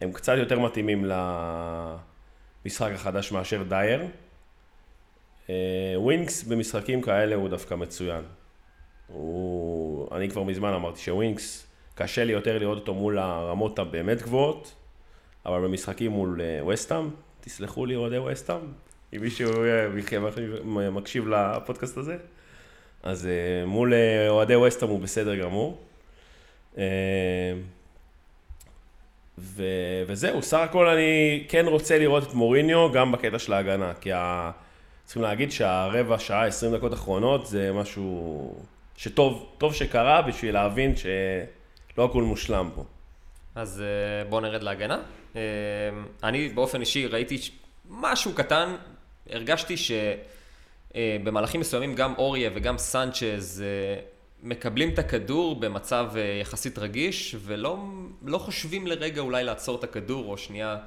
הם קצת יותר מתאימים למשחק החדש מאשר דייר. אה, ווינקס במשחקים כאלה הוא דווקא מצוין. הוא... אני כבר מזמן אמרתי שווינקס, קשה לי יותר לראות אותו מול הרמות הבאמת גבוהות, אבל במשחקים מול אה, וסטאם, תסלחו לי אוהדי וסטאם, אם מישהו אה, מקשיב לפודקאסט הזה, אז אה, מול אוהדי וסטאם הוא בסדר גמור. ו... וזהו, סך הכל אני כן רוצה לראות את מוריניו גם בקטע של ההגנה, כי ה... צריכים להגיד שהרבע שעה, 20 דקות אחרונות זה משהו שטוב טוב שקרה בשביל להבין שלא הכל מושלם פה. אז אה, בואו נרד להגנה. אה, אני באופן אישי ראיתי משהו קטן, הרגשתי שבמהלכים מסוימים גם אוריה וגם סנצ'ז אה, מקבלים את הכדור במצב אה, יחסית רגיש, ולא לא חושבים לרגע אולי לעצור את הכדור, או שנייה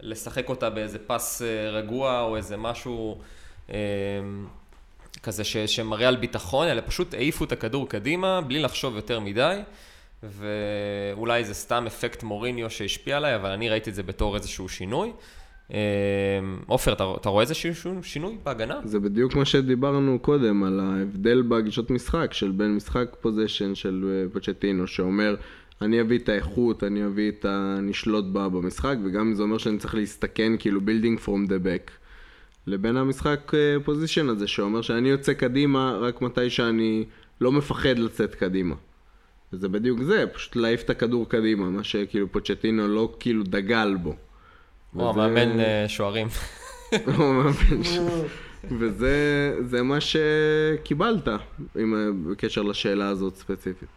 לשחק אותה באיזה פס אה, רגוע, או איזה משהו אה, כזה ש, שמראה על ביטחון, אלא פשוט העיפו את הכדור קדימה, בלי לחשוב יותר מדי. ואולי זה סתם אפקט מוריניו שהשפיע עליי, אבל אני ראיתי את זה בתור איזשהו שינוי. אה, עופר, אתה, אתה רואה איזשהו שינוי בהגנה? זה בדיוק מה שדיברנו קודם, על ההבדל בגישות משחק, של בין משחק פוזיישן של אה, פוצ'טינו, שאומר, אני אביא את האיכות, אני אביא את הנשלוט בה במשחק, וגם זה אומר שאני צריך להסתכן כאילו building from the back. לבין המשחק פוזיישן הזה, שאומר שאני יוצא קדימה רק מתי שאני לא מפחד לצאת קדימה. וזה בדיוק זה, פשוט להעיף את הכדור קדימה, מה שכאילו פוצ'טינו לא כאילו דגל בו. או, וזה- המאמן אה, שוערים. הוא המאמן ש- וזה זה מה שקיבלת, עם, בקשר לשאלה הזאת ספציפית.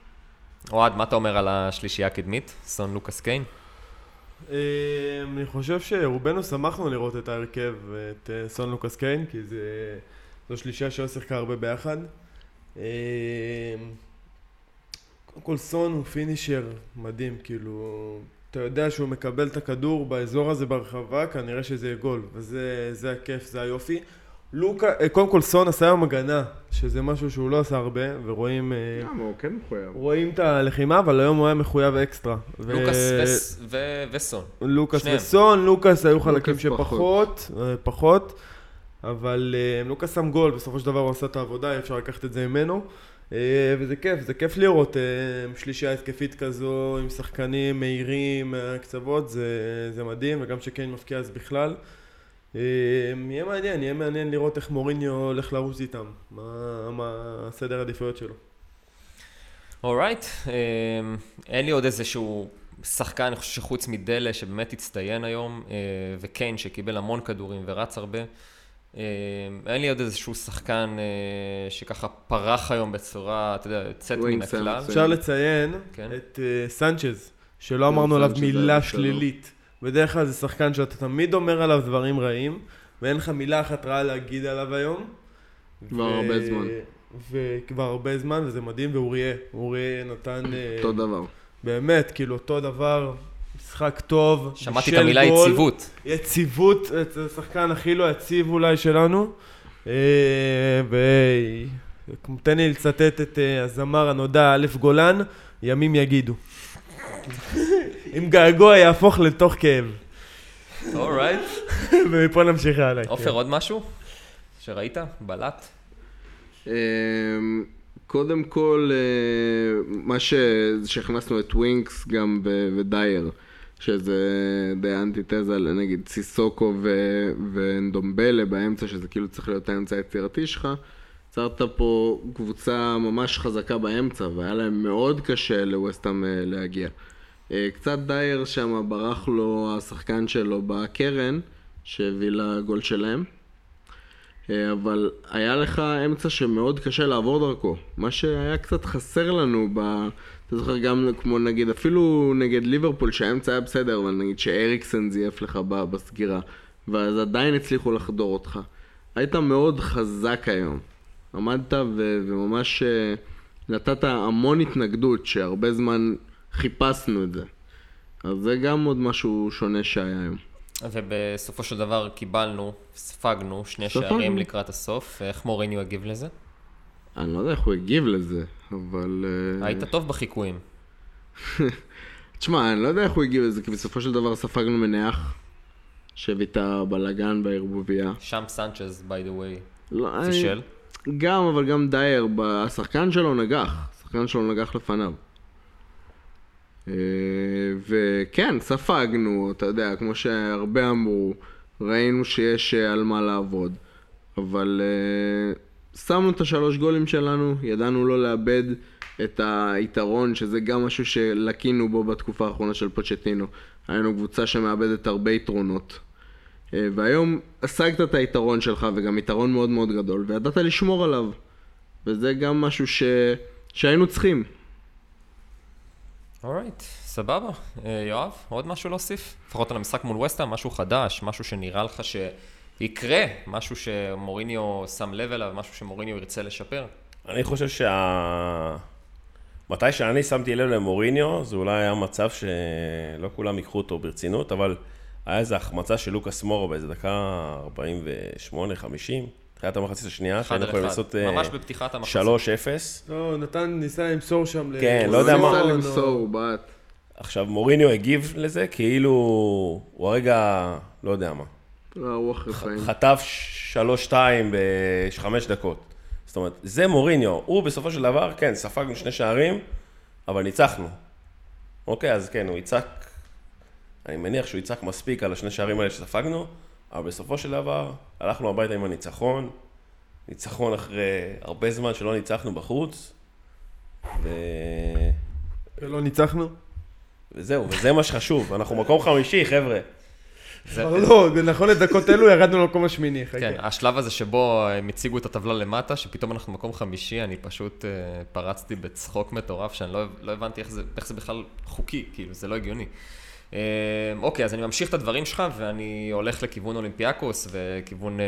אוהד, מה אתה אומר על השלישייה הקדמית? סון לוקאס קיין? אה, אני חושב שרובנו שמחנו לראות את ההרכב, את אה, סון לוקאס קיין, כי זה... זו שלישייה שלא שיחקה הרבה ביחד. קודם כל סון הוא פינישר מדהים, כאילו... אתה יודע שהוא מקבל את הכדור באזור הזה ברחבה, כנראה שזה יהיה גול, וזה זה הכיף, זה היופי. לוקה, אה, קודם כל סון עשה היום הגנה, שזה משהו שהוא לא עשה הרבה, ורואים... אה, למה, הוא כן מחויב. רואים את הלחימה, אבל היום הוא היה מחויב אקסטרה. ו- לוקאס וס- ו- וסון. לוקאס שניהם. וסון, לוקאס היו חלקים שפחות, אה, פחות, אבל לוקאס שם גול, בסופו של דבר הוא עשה את העבודה, אי אפשר לקחת את זה ממנו. אה, וזה כיף, זה כיף לראות אה, שלישייה התקפית כזו עם שחקנים מהירים מהקצוות, זה, זה מדהים, וגם שקיין מפקיע אז בכלל. אה, יהיה מעניין, יהיה מעניין לראות איך מוריניו הולך לרוץ איתם, מה, מה סדר העדיפויות שלו. אורייט, אין לי עוד איזשהו שחקן, אני חושב שחוץ מדלה שבאמת הצטיין היום, וקיין שקיבל המון כדורים ורץ הרבה. אה, אין לי עוד איזשהו שחקן אה, שככה פרח היום בצורה, אתה יודע, יוצאת מן הכלל. אפשר לציין כן. את uh, סנצ'ז, שלא אמרנו עליו מילה בסדר. שלילית. בדרך כלל זה שחקן שאתה תמיד אומר עליו דברים רעים, ואין לך מילה אחת רעה להגיד עליו היום. כבר הרבה זמן. וכבר הרבה זמן, וזה מדהים, ואוריה, אוריה נתן... אה, אותו דבר. באמת, כאילו אותו דבר, משחק טוב. שמעתי את המילה גול, יציבות. יציבות, זה השחקן הכי לא יציב אולי שלנו. אה, ותן לי לצטט את אה, הזמר הנודע א' גולן, ימים יגידו. אם געגוע יהפוך לתוך כאב. אורייט. ומפה נמשיך הלאה. עופר, עוד משהו שראית? בלט? קודם כל, אה, מה. שהכנסנו את ווינקס גם ודייר, שזה די אנטיתזה לנגיד סיסוקו ו- ונדומבלה באמצע, שזה כאילו צריך להיות האמצע היצירתי שלך. יצרת פה קבוצה ממש חזקה באמצע, והיה להם מאוד קשה לווסטהאם אה, להגיע. אה, קצת דייר שם ברח לו השחקן שלו בקרן, שהביא לגול שלהם. אה, אבל היה לך אמצע שמאוד קשה לעבור דרכו. מה שהיה קצת חסר לנו ב... אתה זוכר גם כמו נגיד, אפילו נגד ליברפול שהאמצע היה בסדר, אבל נגיד שאריקסן זייף לך בסגירה, ואז עדיין הצליחו לחדור אותך. היית מאוד חזק היום. עמדת ו- וממש אה, נתת המון התנגדות, שהרבה זמן חיפשנו את זה. אז זה גם עוד משהו שונה שהיה היום. ובסופו של דבר קיבלנו, ספגנו שני ספגנו. שערים לקראת הסוף. איך מוריניו הגיב לזה? אני לא יודע איך הוא הגיב לזה, אבל... אה, היית טוב בחיקויים. תשמע, אני לא יודע איך הוא הגיב לזה, כי בסופו של דבר ספגנו מנח, שהביא את הבלאגן בערבוביה. שם סנצ'ז, by the way, לא, אני- פישל. גם, אבל גם דייר, השחקן שלו נגח, השחקן שלו נגח לפניו. אה, וכן, ספגנו, אתה יודע, כמו שהרבה אמרו, ראינו שיש אה, על מה לעבוד, אבל שמנו את השלוש גולים שלנו, ידענו לא לאבד את היתרון, שזה גם משהו שלקינו בו בתקופה האחרונה של פוצ'טינו. היינו קבוצה שמאבדת הרבה יתרונות. אה, והיום השגת את היתרון שלך, וגם יתרון מאוד מאוד גדול, וידעת לשמור עליו. וזה גם משהו ש... שהיינו צריכים. אורייט, סבבה. אה, יואב, עוד משהו להוסיף? לפחות על המשחק מול וסטהאם, משהו חדש, משהו שנראה לך שיקרה, משהו שמוריניו שם לב אליו, משהו שמוריניו ירצה לשפר. אני חושב שה... מתי שאני שמתי לב למוריניו, זה אולי היה מצב שלא כולם ייקחו אותו ברצינות, אבל היה איזו החמצה של לוקאס מורו באיזה דקה 48-50, תחילת המחצית השנייה, שהיינו יכולים. לעשות אה, ממש בפתיחת המחצית. 3-0. לא, נתן ניסה למסור שם ל... כן, לא יודע מה. ניסה למסור, לא. הוא בעט. עכשיו, מוריניו הגיב לזה כאילו הוא הרגע, לא יודע מה, רוח רפאים. חטף 3-2 בחמש דקות. זאת אומרת, זה מוריניו, הוא בסופו של דבר, כן, ספגנו שני שערים, אבל ניצחנו. אוקיי, אז כן, הוא יצעק, אני מניח שהוא יצעק מספיק על השני שערים האלה שספגנו, אבל בסופו של דבר, הלכנו הביתה עם הניצחון, ניצחון אחרי הרבה זמן שלא ניצחנו בחוץ, ו... ולא ניצחנו? וזהו, וזה מה שחשוב, אנחנו מקום חמישי, חבר'ה. כבר לא, נכון לדקות אלו ירדנו למקום השמיני. כן, השלב הזה שבו הם הציגו את הטבלה למטה, שפתאום אנחנו מקום חמישי, אני פשוט uh, פרצתי בצחוק מטורף, שאני לא, לא הבנתי איך זה, בכלל חוקי, כאילו, זה לא הגיוני. אה, אוקיי, אז אני ממשיך את הדברים שלך, ואני הולך לכיוון אולימפיאקוס וכיוון אה,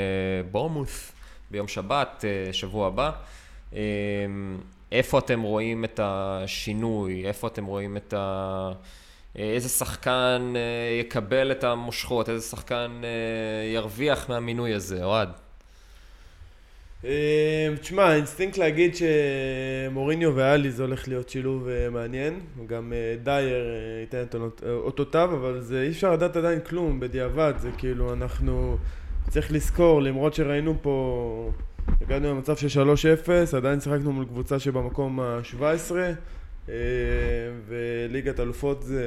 בורנמות' ביום שבת, שבוע הבא. איפה אתם רואים את השינוי? איפה אתם רואים את ה... איזה שחקן אה, יקבל את המושכות, איזה שחקן אה, ירוויח מהמינוי הזה, אוהד. אה, תשמע, האינסטינקט להגיד שמוריניו ואלי זה הולך להיות שילוב אה, מעניין. גם אה, דייר אה, ייתן את אותות- אותותיו, אבל זה אי אפשר לדעת עדיין כלום בדיעבד. זה כאילו, אנחנו... צריך לזכור, למרות שראינו פה... הגענו למצב של 3-0, עדיין שיחקנו מול קבוצה שבמקום ה-17. אה, וליגת אלופות זה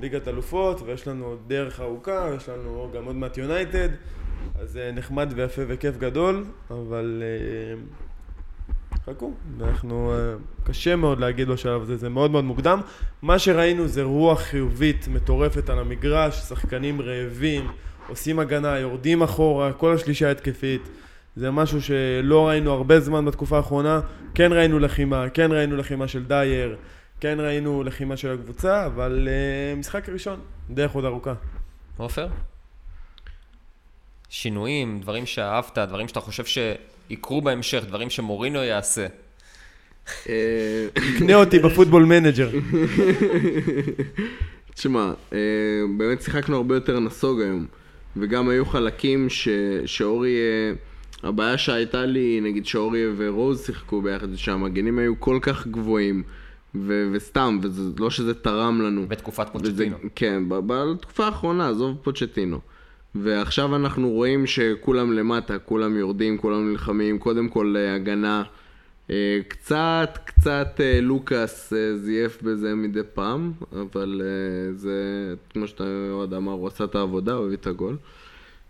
ליגת אלופות, ויש לנו עוד דרך ארוכה, ויש לנו גם עוד מעט יונייטד. אז זה נחמד ויפה וכיף גדול, אבל אה, חכו, אנחנו, אה, קשה מאוד להגיד בשלב הזה, זה מאוד מאוד מוקדם. מה שראינו זה רוח חיובית מטורפת על המגרש, שחקנים רעבים, עושים הגנה, יורדים אחורה, כל השלישה התקפית. זה משהו שלא ראינו הרבה זמן בתקופה האחרונה. כן ראינו לחימה, כן ראינו לחימה של דייר, כן ראינו לחימה של הקבוצה, אבל uh, משחק ראשון, דרך עוד ארוכה. עופר? שינויים, דברים שאהבת, דברים שאתה חושב שיקרו בהמשך, דברים שמוריניו יעשה. אה, קנה אותי ב Football Manager. תשמע, אה, באמת שיחקנו הרבה יותר נסוג היום. וגם היו חלקים ש... שאורי... הבעיה שהייתה לי, נגיד שאורי ורוז שיחקו ביחד, שהמגנים היו כל כך גבוהים. ו... וסתם, וזה לא שזה תרם לנו. בתקופת וזה, פוצ'טינו. כן, ב- בתקופה האחרונה, עזוב פוצ'טינו. ועכשיו אנחנו רואים שכולם למטה, כולם יורדים, כולם נלחמים, קודם כל אה, הגנה. אה, קצת, קצת אה, לוקאס זייף בזה מדי פעם, אבל זה, כמו שאתה עוד אמר, הוא עשה את העבודה, הוא הביא את הגול.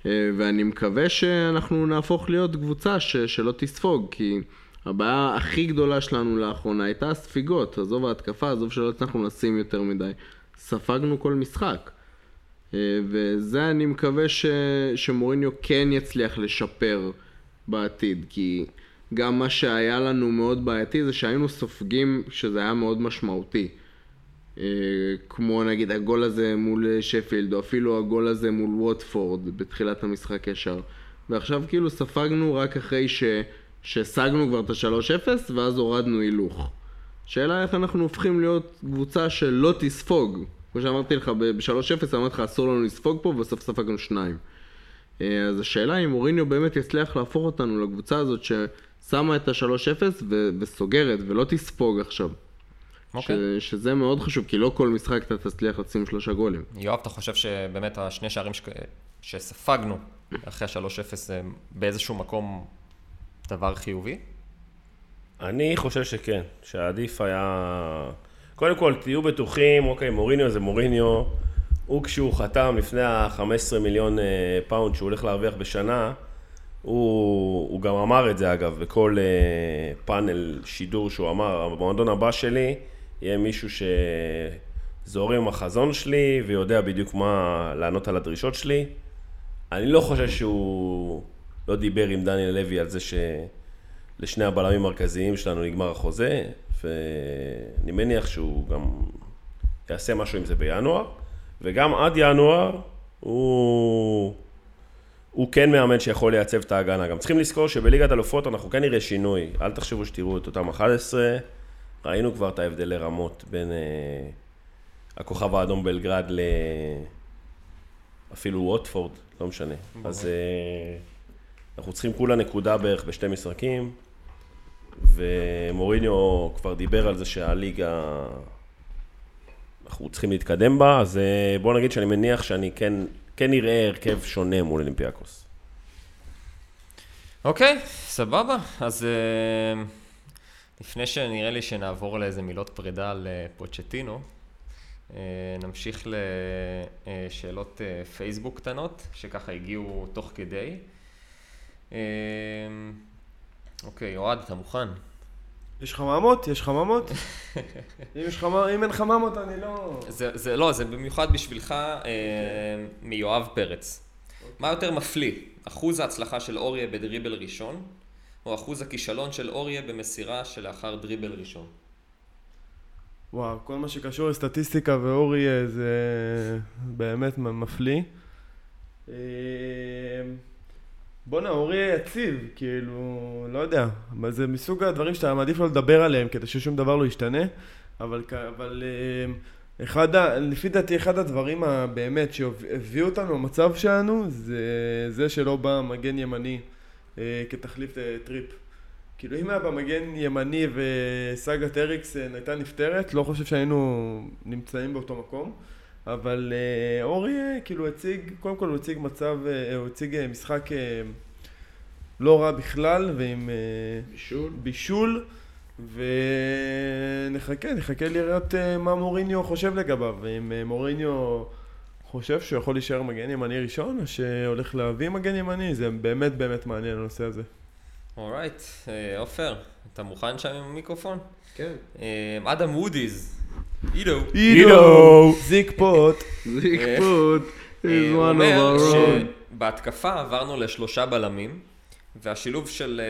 אה, ואני מקווה שאנחנו נהפוך להיות קבוצה ש, שלא תספוג, כי הבעיה הכי גדולה שלנו לאחרונה הייתה הספיגות, עזוב ההתקפה, עזוב שלא הצלחנו לשים יותר מדי. ספגנו כל משחק. אה, וזה אני מקווה ש, שמוריניו כן יצליח לשפר בעתיד, כי גם מה שהיה לנו מאוד בעייתי זה שהיינו סופגים שזה היה מאוד משמעותי. אה, כמו נגיד הגול הזה מול שפילד, או אפילו הגול הזה מול ווטפורד בתחילת המשחק ישר. ועכשיו כאילו ספגנו רק אחרי ש... שהשגנו כבר את ה-3-0, ואז הורדנו הילוך. שאלה איך אנחנו הופכים להיות קבוצה שלא תספוג. כמו שאמרתי לך, ב-3-0 אמרתי לך אסור לנו לספוג פה, ובסוף ספגנו שניים. אה, אז השאלה אם אוריניו באמת יצליח להפוך אותנו לקבוצה הזאת ששמה את ה-3-0 ו- וסוגרת ולא תספוג עכשיו. אוקיי. ש- שזה מאוד חשוב, כי לא כל משחק אתה תצליח לשים שלושה גולים. יואב, אתה חושב שבאמת השני שערים ש... שספגנו אחרי ה-3-0 זה באיזשהו מקום דבר חיובי? אני חושב שכן, שעדיף היה... קודם כל, תהיו בטוחים, אוקיי, מוריניו זה מוריניו. הוא כשהוא חתם לפני ה-15 מיליון אה, פאונד שהוא הולך להרוויח בשנה, הוא, הוא גם אמר את זה אגב, בכל אה, פאנל שידור שהוא אמר, במועדון הבא שלי יהיה מישהו שזורם עם החזון שלי ויודע בדיוק מה לענות על הדרישות שלי. אני לא חושב שהוא לא דיבר עם דניאל לוי על זה שלשני הבלמים המרכזיים שלנו נגמר החוזה, ואני מניח שהוא גם יעשה משהו עם זה בינואר, וגם עד ינואר הוא, הוא כן מאמן שיכול לייצב את ההגנה. גם צריכים לזכור שבליגת אלופות אנחנו כן נראה שינוי, אל תחשבו שתראו את אותם 11, ראינו כבר את ההבדלי רמות בין אה, הכוכב האדום בלגרד ל... אפילו ווטפורד, לא משנה. אז אה, אנחנו צריכים כולה נקודה בערך בשתי משחקים, ומוריניו כבר דיבר על זה שהליגה, אנחנו צריכים להתקדם בה, אז אה, בוא נגיד שאני מניח שאני כן, כן נראה הרכב שונה מול אולימפיאקוס. אוקיי, סבבה. אז אה, לפני שנראה לי שנעבור לאיזה מילות פרידה על אה, אה, נמשיך לשאלות אה, פייסבוק קטנות, שככה הגיעו תוך כדי. אוקיי, אוהד, אתה מוכן? יש חממות? יש חממות? אם יש חממות, אם אין חממות אני לא... זה, זה לא, זה במיוחד בשבילך אה, מיואב פרץ. מה יותר מפליא, אחוז ההצלחה של אוריה בדריבל ראשון, או אחוז הכישלון של אוריה במסירה שלאחר דריבל ראשון? וואו, כל מה שקשור לסטטיסטיקה ואורי אה, זה באמת מפליא. אה, בואנה, אורי יציב, כאילו, לא יודע, אבל זה מסוג הדברים שאתה מעדיף לא לדבר עליהם כדי ששום דבר לא ישתנה, אבל, אבל אה, אחד, לפי דעתי אחד הדברים הבאמת שהביאו אותנו למצב שלנו זה זה שלא בא מגן ימני כתחליף אה, טריפייר. כאילו אם היה במגן ימני וסאגת אריקסן הייתה נפתרת, לא חושב שהיינו נמצאים באותו מקום. אבל אה, אורייה אה, כאילו הציג, קודם כל הוא הציג מצב, אה, הוא הציג אה, משחק אה, לא רע בכלל ועם אה, בישול? בישול ונחכה, נחכה לראות אה, מה מוריניו חושב לגביו אה, מוריניו חושב שהוא יכול להישאר מגן ימני ראשון או שהולך להביא מגן ימני זה באמת באמת מעניין הנושא הזה. אורייט, אה, עופר, אתה מוכן שם עם המיקרופון? כן. אה, אדם וודיז, עידו, עידו! זיק פוט זיקפות is אה, הוא אומר. שבהתקפה עברנו לשלושה בלמים, והשילוב של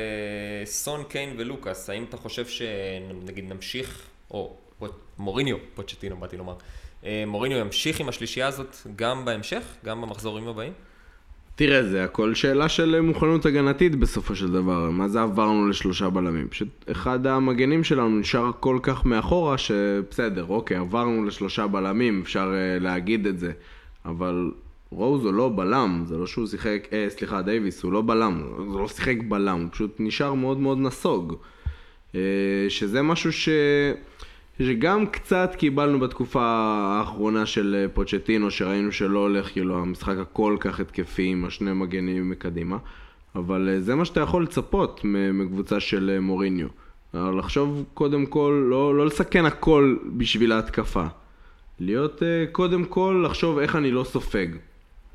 סון, קיין ולוקאס, האם אתה חושב שנגיד נמשיך, או מוריניו, פוצ'טינו באתי לומר, מוריניו ימשיך עם השלישייה הזאת גם בהמשך, גם במחזורים הבאים? תראה, זה הכל שאלה של מוכנות הגנתית בסופו של דבר. מה זה עברנו לשלושה בלמים? פשוט אחד המגנים שלנו נשאר כל כך מאחורה, שבסדר, אוקיי, עברנו לשלושה בלמים, אפשר uh, להגיד את זה. אבל רוז הוא לא בלם, זה לא שהוא שיחק, אה, סליחה, דייוויס, הוא לא בלם, הוא לא שיחק בלם, הוא פשוט נשאר מאוד מאוד נסוג. אה, שזה משהו ש... שגם קצת קיבלנו בתקופה האחרונה של אה, פוצ'טינו, שראינו שלא הולך כאילו המשחק הכל כך התקפי עם השני מגנים מקדימה, אבל אה, זה מה שאתה יכול לצפות מקבוצה של אה, מוריניו. לחשוב קודם כל, לא, לא לסכן הכל בשביל ההתקפה. להיות קודם כל, לחשוב איך אני לא סופג.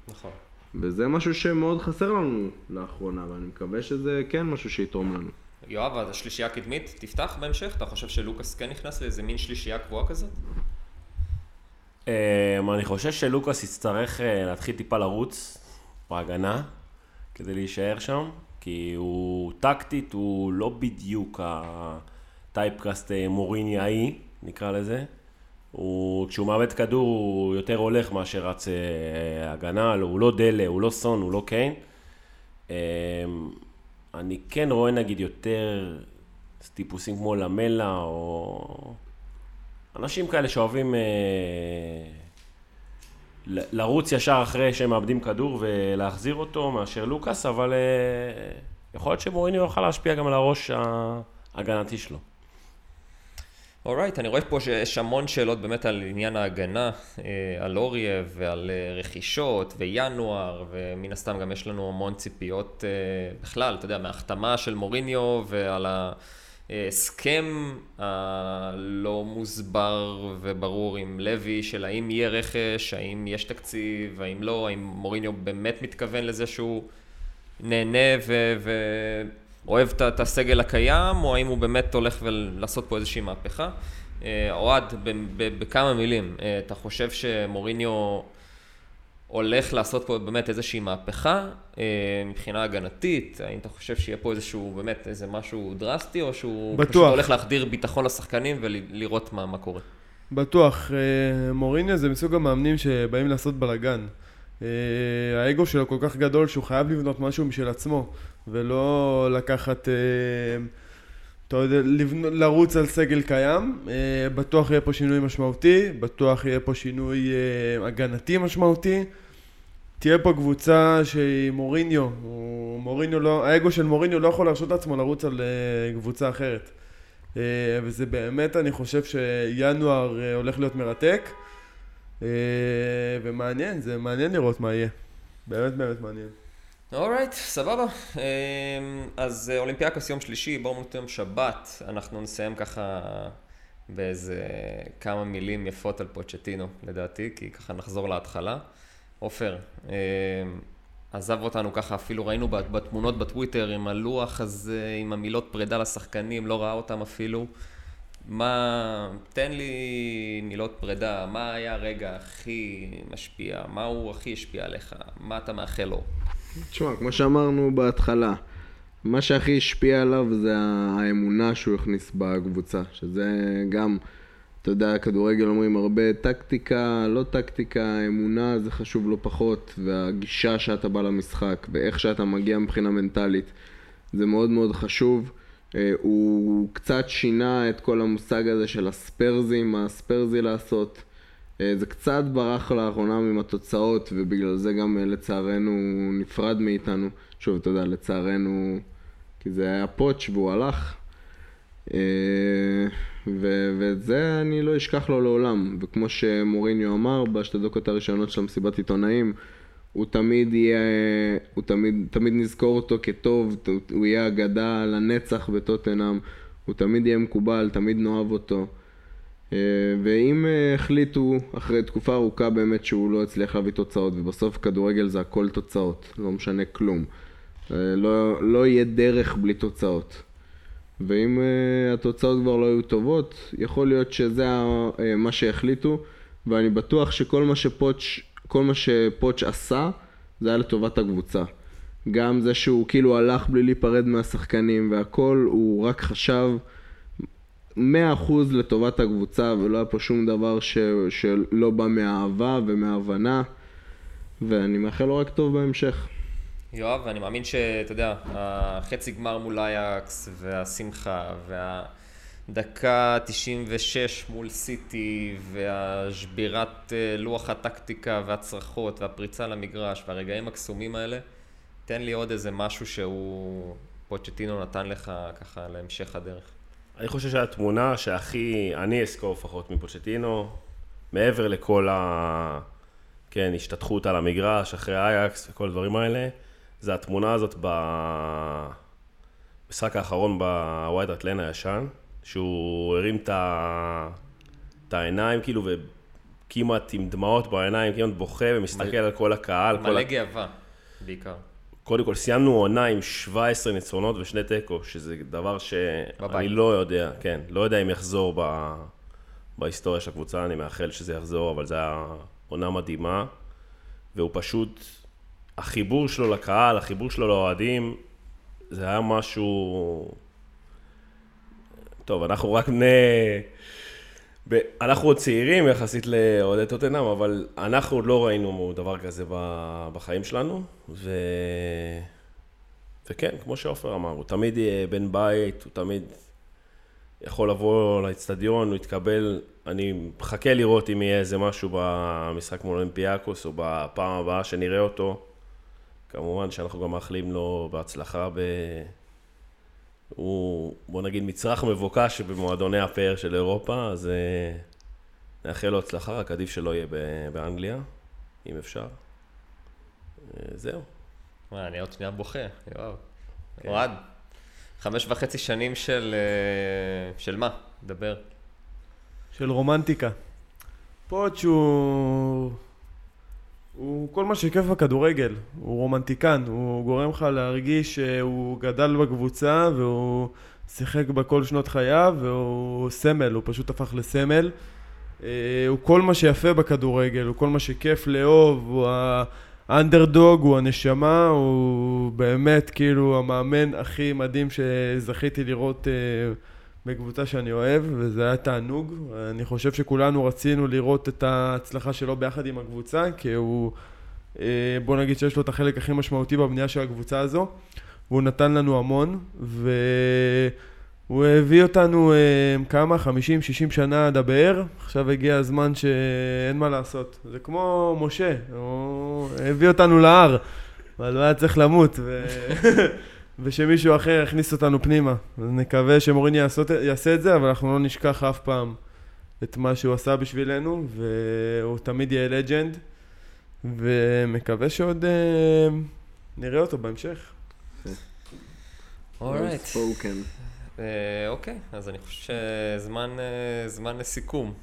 נכון. וזה משהו שמאוד חסר לנו לאחרונה, ואני מקווה שזה כן משהו שיתרום לנו. יואב, השלישייה הקדמית תפתח בהמשך? אתה חושב שלוקאס כן נכנס לאיזה מין שלישייה קבועה כזאת? אמ, אני חושב שלוקאס יצטרך אה, להתחיל טיפה לרוץ בהגנה כדי להישאר שם, כי הוא טקטית, הוא לא בדיוק הטייפקאסט אה, מוריניאי, נקרא לזה. הוא, כשהוא מאבד כדור הוא יותר הולך מאשר רץ אה, הגנה, הוא לא דלה, הוא לא סון, הוא לא קיין. אני כן רואה נגיד יותר טיפוסים כמו למלה, או אנשים כאלה שאוהבים אה, לרוץ ישר אחרי שהם מאבדים כדור ולהחזיר אותו מאשר לוקאס, אבל אה, יכול להיות שמוריניו יוכל להשפיע גם על הראש ההגנתי שלו. אורייט, אני רואה פה שיש המון שאלות באמת על עניין ההגנה, אה, על אוריה ועל אה, רכישות וינואר, ומן הסתם גם יש לנו המון ציפיות אה, בכלל, אתה יודע, מההחתמה של מוריניו ועל ההסכם הלא מוסבר וברור עם לוי של האם יהיה רכש, האם יש תקציב, האם לא, האם מוריניו באמת מתכוון לזה שהוא נהנה ו... ו... אוהב את הסגל הקיים, או האם הוא באמת הולך לעשות פה איזושהי מהפכה. אה, אוהד, בכמה מילים, אה, אתה חושב שמוריניו הולך לעשות פה באמת איזושהי מהפכה אה, מבחינה הגנתית? האם אתה חושב שיהיה פה איזשהו, באמת, איזה משהו דרסטי, או שהוא בטוח. פשוט הולך להחדיר ביטחון לשחקנים ולראות מה, מה קורה? בטוח. מוריניו זה מסוג המאמנים שבאים לעשות בלאגן. האגו שלו כל כך גדול שהוא חייב לבנות משהו משל עצמו. ולא לקחת, אה, אתה יודע, לרוץ על סגל קיים. אה, בטוח יהיה פה שינוי משמעותי, בטוח יהיה פה שינוי אה, הגנתי משמעותי. תהיה פה קבוצה שהיא מוריניו, מוריניו לא, האגו של מוריניו לא יכול להרשות לעצמו לרוץ על קבוצה אחרת. וזה באמת, אני חושב שינואר הולך להיות מרתק. ומעניין, זה מעניין לראות מה יהיה. באמת באמת מעניין. אורייט, סבבה. אמ, אז אה, אולימפיאקוס יום שלישי, נותן יום שבת. אנחנו נסיים ככה באיזה כמה מילים יפות על פוצ'טינו, לדעתי, כי ככה נחזור להתחלה. עופר, אמ, עזב אותנו ככה, אפילו ראינו בתמונות בטוויטר עם הלוח הזה, עם המילות פרידה לשחקנים, לא ראה אותם אפילו. מה, תן לי מילות פרידה, מה היה הרגע הכי משפיע, מה הוא הכי השפיע עליך, מה אתה מאחל לו? תשמע, כמו שאמרנו בהתחלה, מה שהכי השפיע עליו זה האמונה שהוא הכניס בקבוצה, שזה גם, אתה יודע, כדורגל אומרים הרבה טקטיקה, לא טקטיקה, אמונה זה חשוב לא פחות, והגישה שאתה בא למשחק, ואיך שאתה מגיע מבחינה מנטלית, זה מאוד מאוד חשוב. אה, הוא קצת שינה את כל המושג הזה של הספרזים, מה הספרזי לעשות. אה, זה קצת ברח לאחרונה עם התוצאות, ובגלל זה גם אה, לצערנו נפרד מאיתנו. שוב, אתה יודע, לצערנו, כי זה היה פוטש והוא הלך. אה, ו- ואת זה אני לא אשכח לו לעולם. וכמו שמוריניו אמר בשתי דקות הראשונות של המסיבת עיתונאים, הוא תמיד יהיה, הוא תמיד, תמיד נזכור אותו כטוב, הוא יהיה אגדה לנצח בטוטנאם, הוא תמיד יהיה מקובל, תמיד נאהב אותו. אה, ואם אה, החליטו אחרי תקופה ארוכה באמת שהוא לא הצליח להביא תוצאות, ובסוף כדורגל זה הכל תוצאות, לא משנה כלום. אה, לא, לא יהיה דרך בלי תוצאות. ואם התוצאות כבר לא היו טובות, יכול להיות שזה מה שהחליטו, ואני בטוח שכל מה שפוטש, כל מה שפוטש עשה, זה היה לטובת הקבוצה. גם זה שהוא כאילו הלך בלי להיפרד מהשחקנים והכל, הוא רק חשב 100% לטובת הקבוצה ולא היה פה שום דבר ש, שלא בא מאהבה ומהבנה ואני מאחל לו רק טוב בהמשך. יואב, אני מאמין שאתה יודע, החצי גמר מול אייקס והשמחה והדקה 96 מול סיטי והשבירת אה, לוח הטקטיקה והצרחות והפריצה למגרש והרגעים הקסומים האלה, תן לי עוד איזה משהו שהוא פוצ'טינו נתן לך ככה להמשך הדרך. אני חושב שהתמונה שהכי, אני אזכור לפחות מפוצ'טינו, מעבר לכל ה... כן, השתתחות על המגרש, אחרי אייקס וכל הדברים האלה, זה התמונה הזאת במשחק האחרון בווייד אטלן הישן, שהוא הרים את, העיניים כאילו וכמעט עם דמעות בעיניים, כמעט בוכה ומסתכל מל... על כל הקהל. מלא כל... גאווה, בעיקר. קודם כל, סיימנו עונה עם 17 ניצחונות ושני תיקו, שזה דבר שאני לא יודע, כן, לא יודע אם יחזור ב... בהיסטוריה של הקבוצה, אני מאחל שזה יחזור, אבל זו הייתה עונה מדהימה, והוא פשוט, החיבור שלו לקהל, החיבור שלו לאוהדים, זה היה משהו... טוב, אנחנו רק בני... אנחנו עוד צעירים יחסית לאוהדי טוטנאם, אבל אנחנו עוד לא ראינו דבר כזה בחיים שלנו, וכן, כמו שעופר אמר, הוא תמיד יהיה בן בית, הוא תמיד יכול לבוא לאצטדיון, הוא יתקבל. אני מחכה לראות אם יהיה איזה משהו במשחק מול אולימפיאקוס, או בפעם הבאה שנראה אותו. כמובן שאנחנו גם מאחלים לו בהצלחה ב... הוא, בוא נגיד, מצרך מבוקש במועדוני הפאר של אירופה, אז אה, נאחל לו הצלחה, רק עדיף שלא יהיה ב- באנגליה, אם אפשר. אה, זהו. וואי, אני עוד שנייה בוכה, יואב. כן. אוהד, חמש וחצי שנים של... אה, של מה? דבר. של רומנטיקה. פוטש הוא... כל מה שכיף בכדורגל, הוא רומנטיקן, הוא גורם לך להרגיש שהוא גדל בקבוצה והוא שיחק בה כל שנות חייו והוא סמל, הוא פשוט הפך לסמל. אה, הוא כל מה שיפה בכדורגל, הוא כל מה שכיף לאהוב, הוא האנדרדוג, הוא הנשמה, הוא באמת כאילו המאמן הכי מדהים שזכיתי לראות אה, בקבוצה שאני אוהב, וזה היה תענוג. אני חושב שכולנו רצינו לראות את ההצלחה שלו ביחד עם הקבוצה, כי הוא, אה, בוא נגיד שיש לו את החלק הכי משמעותי בבנייה של הקבוצה הזו, והוא נתן לנו המון, והוא הביא אותנו אה, כמה? 50-60 שנה עד הבאר, עכשיו הגיע הזמן שאין מה לעשות. זה כמו משה, הוא הביא אותנו להר, אבל הוא היה צריך למות, ו... ושמישהו אחר יכניס אותנו פנימה. אז נקווה שמוריני יעשות, יעשה את זה, אבל אנחנו לא נשכח אף פעם את מה שהוא עשה בשבילנו, והוא תמיד יהיה legend, ומקווה שעוד אה, נראה אותו בהמשך. Alright. אה, אוקיי, אז אני חושב שזמן אה, זמן לסיכום.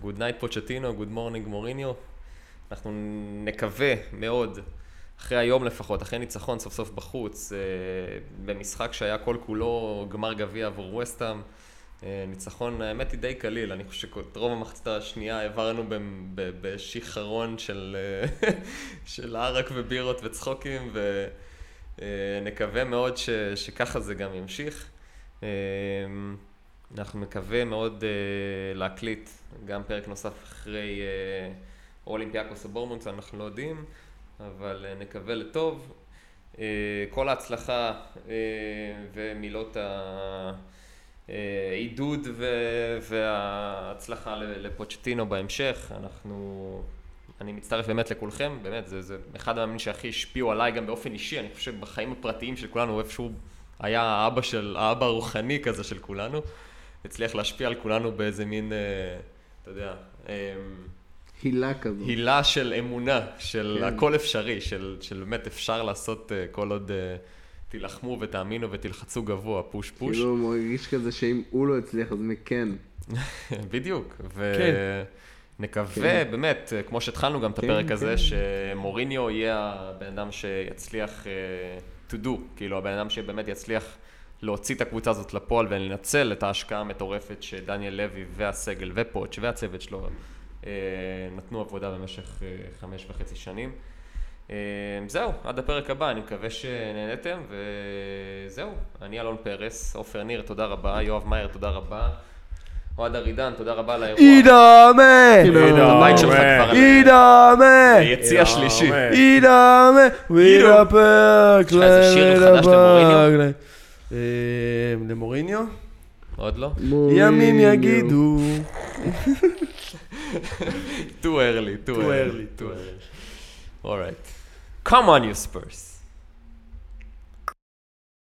Good night פוצ'טינו, good morning מוריניו. אנחנו נקווה מאוד, אחרי היום לפחות, אחרי ניצחון סוף סוף בחוץ, אה, במשחק שהיה כל כולו גמר גביע עבור וסטאם. אה, ניצחון, האמת היא די קליל, אני חושב שאת רוב המחצית השנייה העברנו ב- ב- בשיכרון של, אה, של ערק ובירות וצחוקים, ונקווה מאוד ש, שככה זה גם ימשיך. אנחנו מקווה מאוד להקליט גם פרק נוסף אחרי אולימפיאקוס או בורמונדס, אנחנו לא יודעים, אבל אה, נקווה לטוב. אה, כל ההצלחה אה, ומילות העידוד וההצלחה לפוצ'טינו בהמשך, אנחנו... אני מצטרף באמת לכולכם, באמת, זה, זה אחד המאמנים שהכי השפיעו עליי גם באופן אישי, אני חושב בחיים הפרטיים של כולנו, איפשהו היה האבא של, האבא הרוחני כזה של כולנו, הצליח להשפיע על כולנו באיזה מין, אתה יודע, אה, הילה כזאת. הילה של אמונה, של כן. הכל אפשרי, של, של באמת אפשר לעשות אה, כל עוד אה, תילחמו ותאמינו ותלחצו גבוה, פוש פוש. כאילו הוא מרגיש כזה שאם הוא לא הצליח אז מי כן. בדיוק, כן. ונקווה באמת, אה, כמו שהתחלנו גם את כן, הפרק הזה, כן. שמוריניו יהיה הבן אדם שיצליח to do, כאילו הבן אדם שבאמת יצליח להוציא את הקבוצה הזאת לפועל ולנצל את ההשקעה המטורפת שדניאל לוי והסגל ופוטש והצוות שלו נתנו עבודה במשך אה, חמש וחצי שנים. אה, זהו, עד הפרק הבא, אני מקווה שנהנתם, וזהו, אני אלון פרס, עופר ניר, תודה רבה, יואב מאייר, תודה רבה. אוהד ארידן, תודה רבה על האירוע. אידאמה! על- אידאמה! ביציע שלישי. אידאמה! פרק! יש לך איזה שיר חדש למוריניו? למוריניו? עוד לא? ימים יגידו. too early, too Too early, early, too early. Alright. Come on, you Spurs.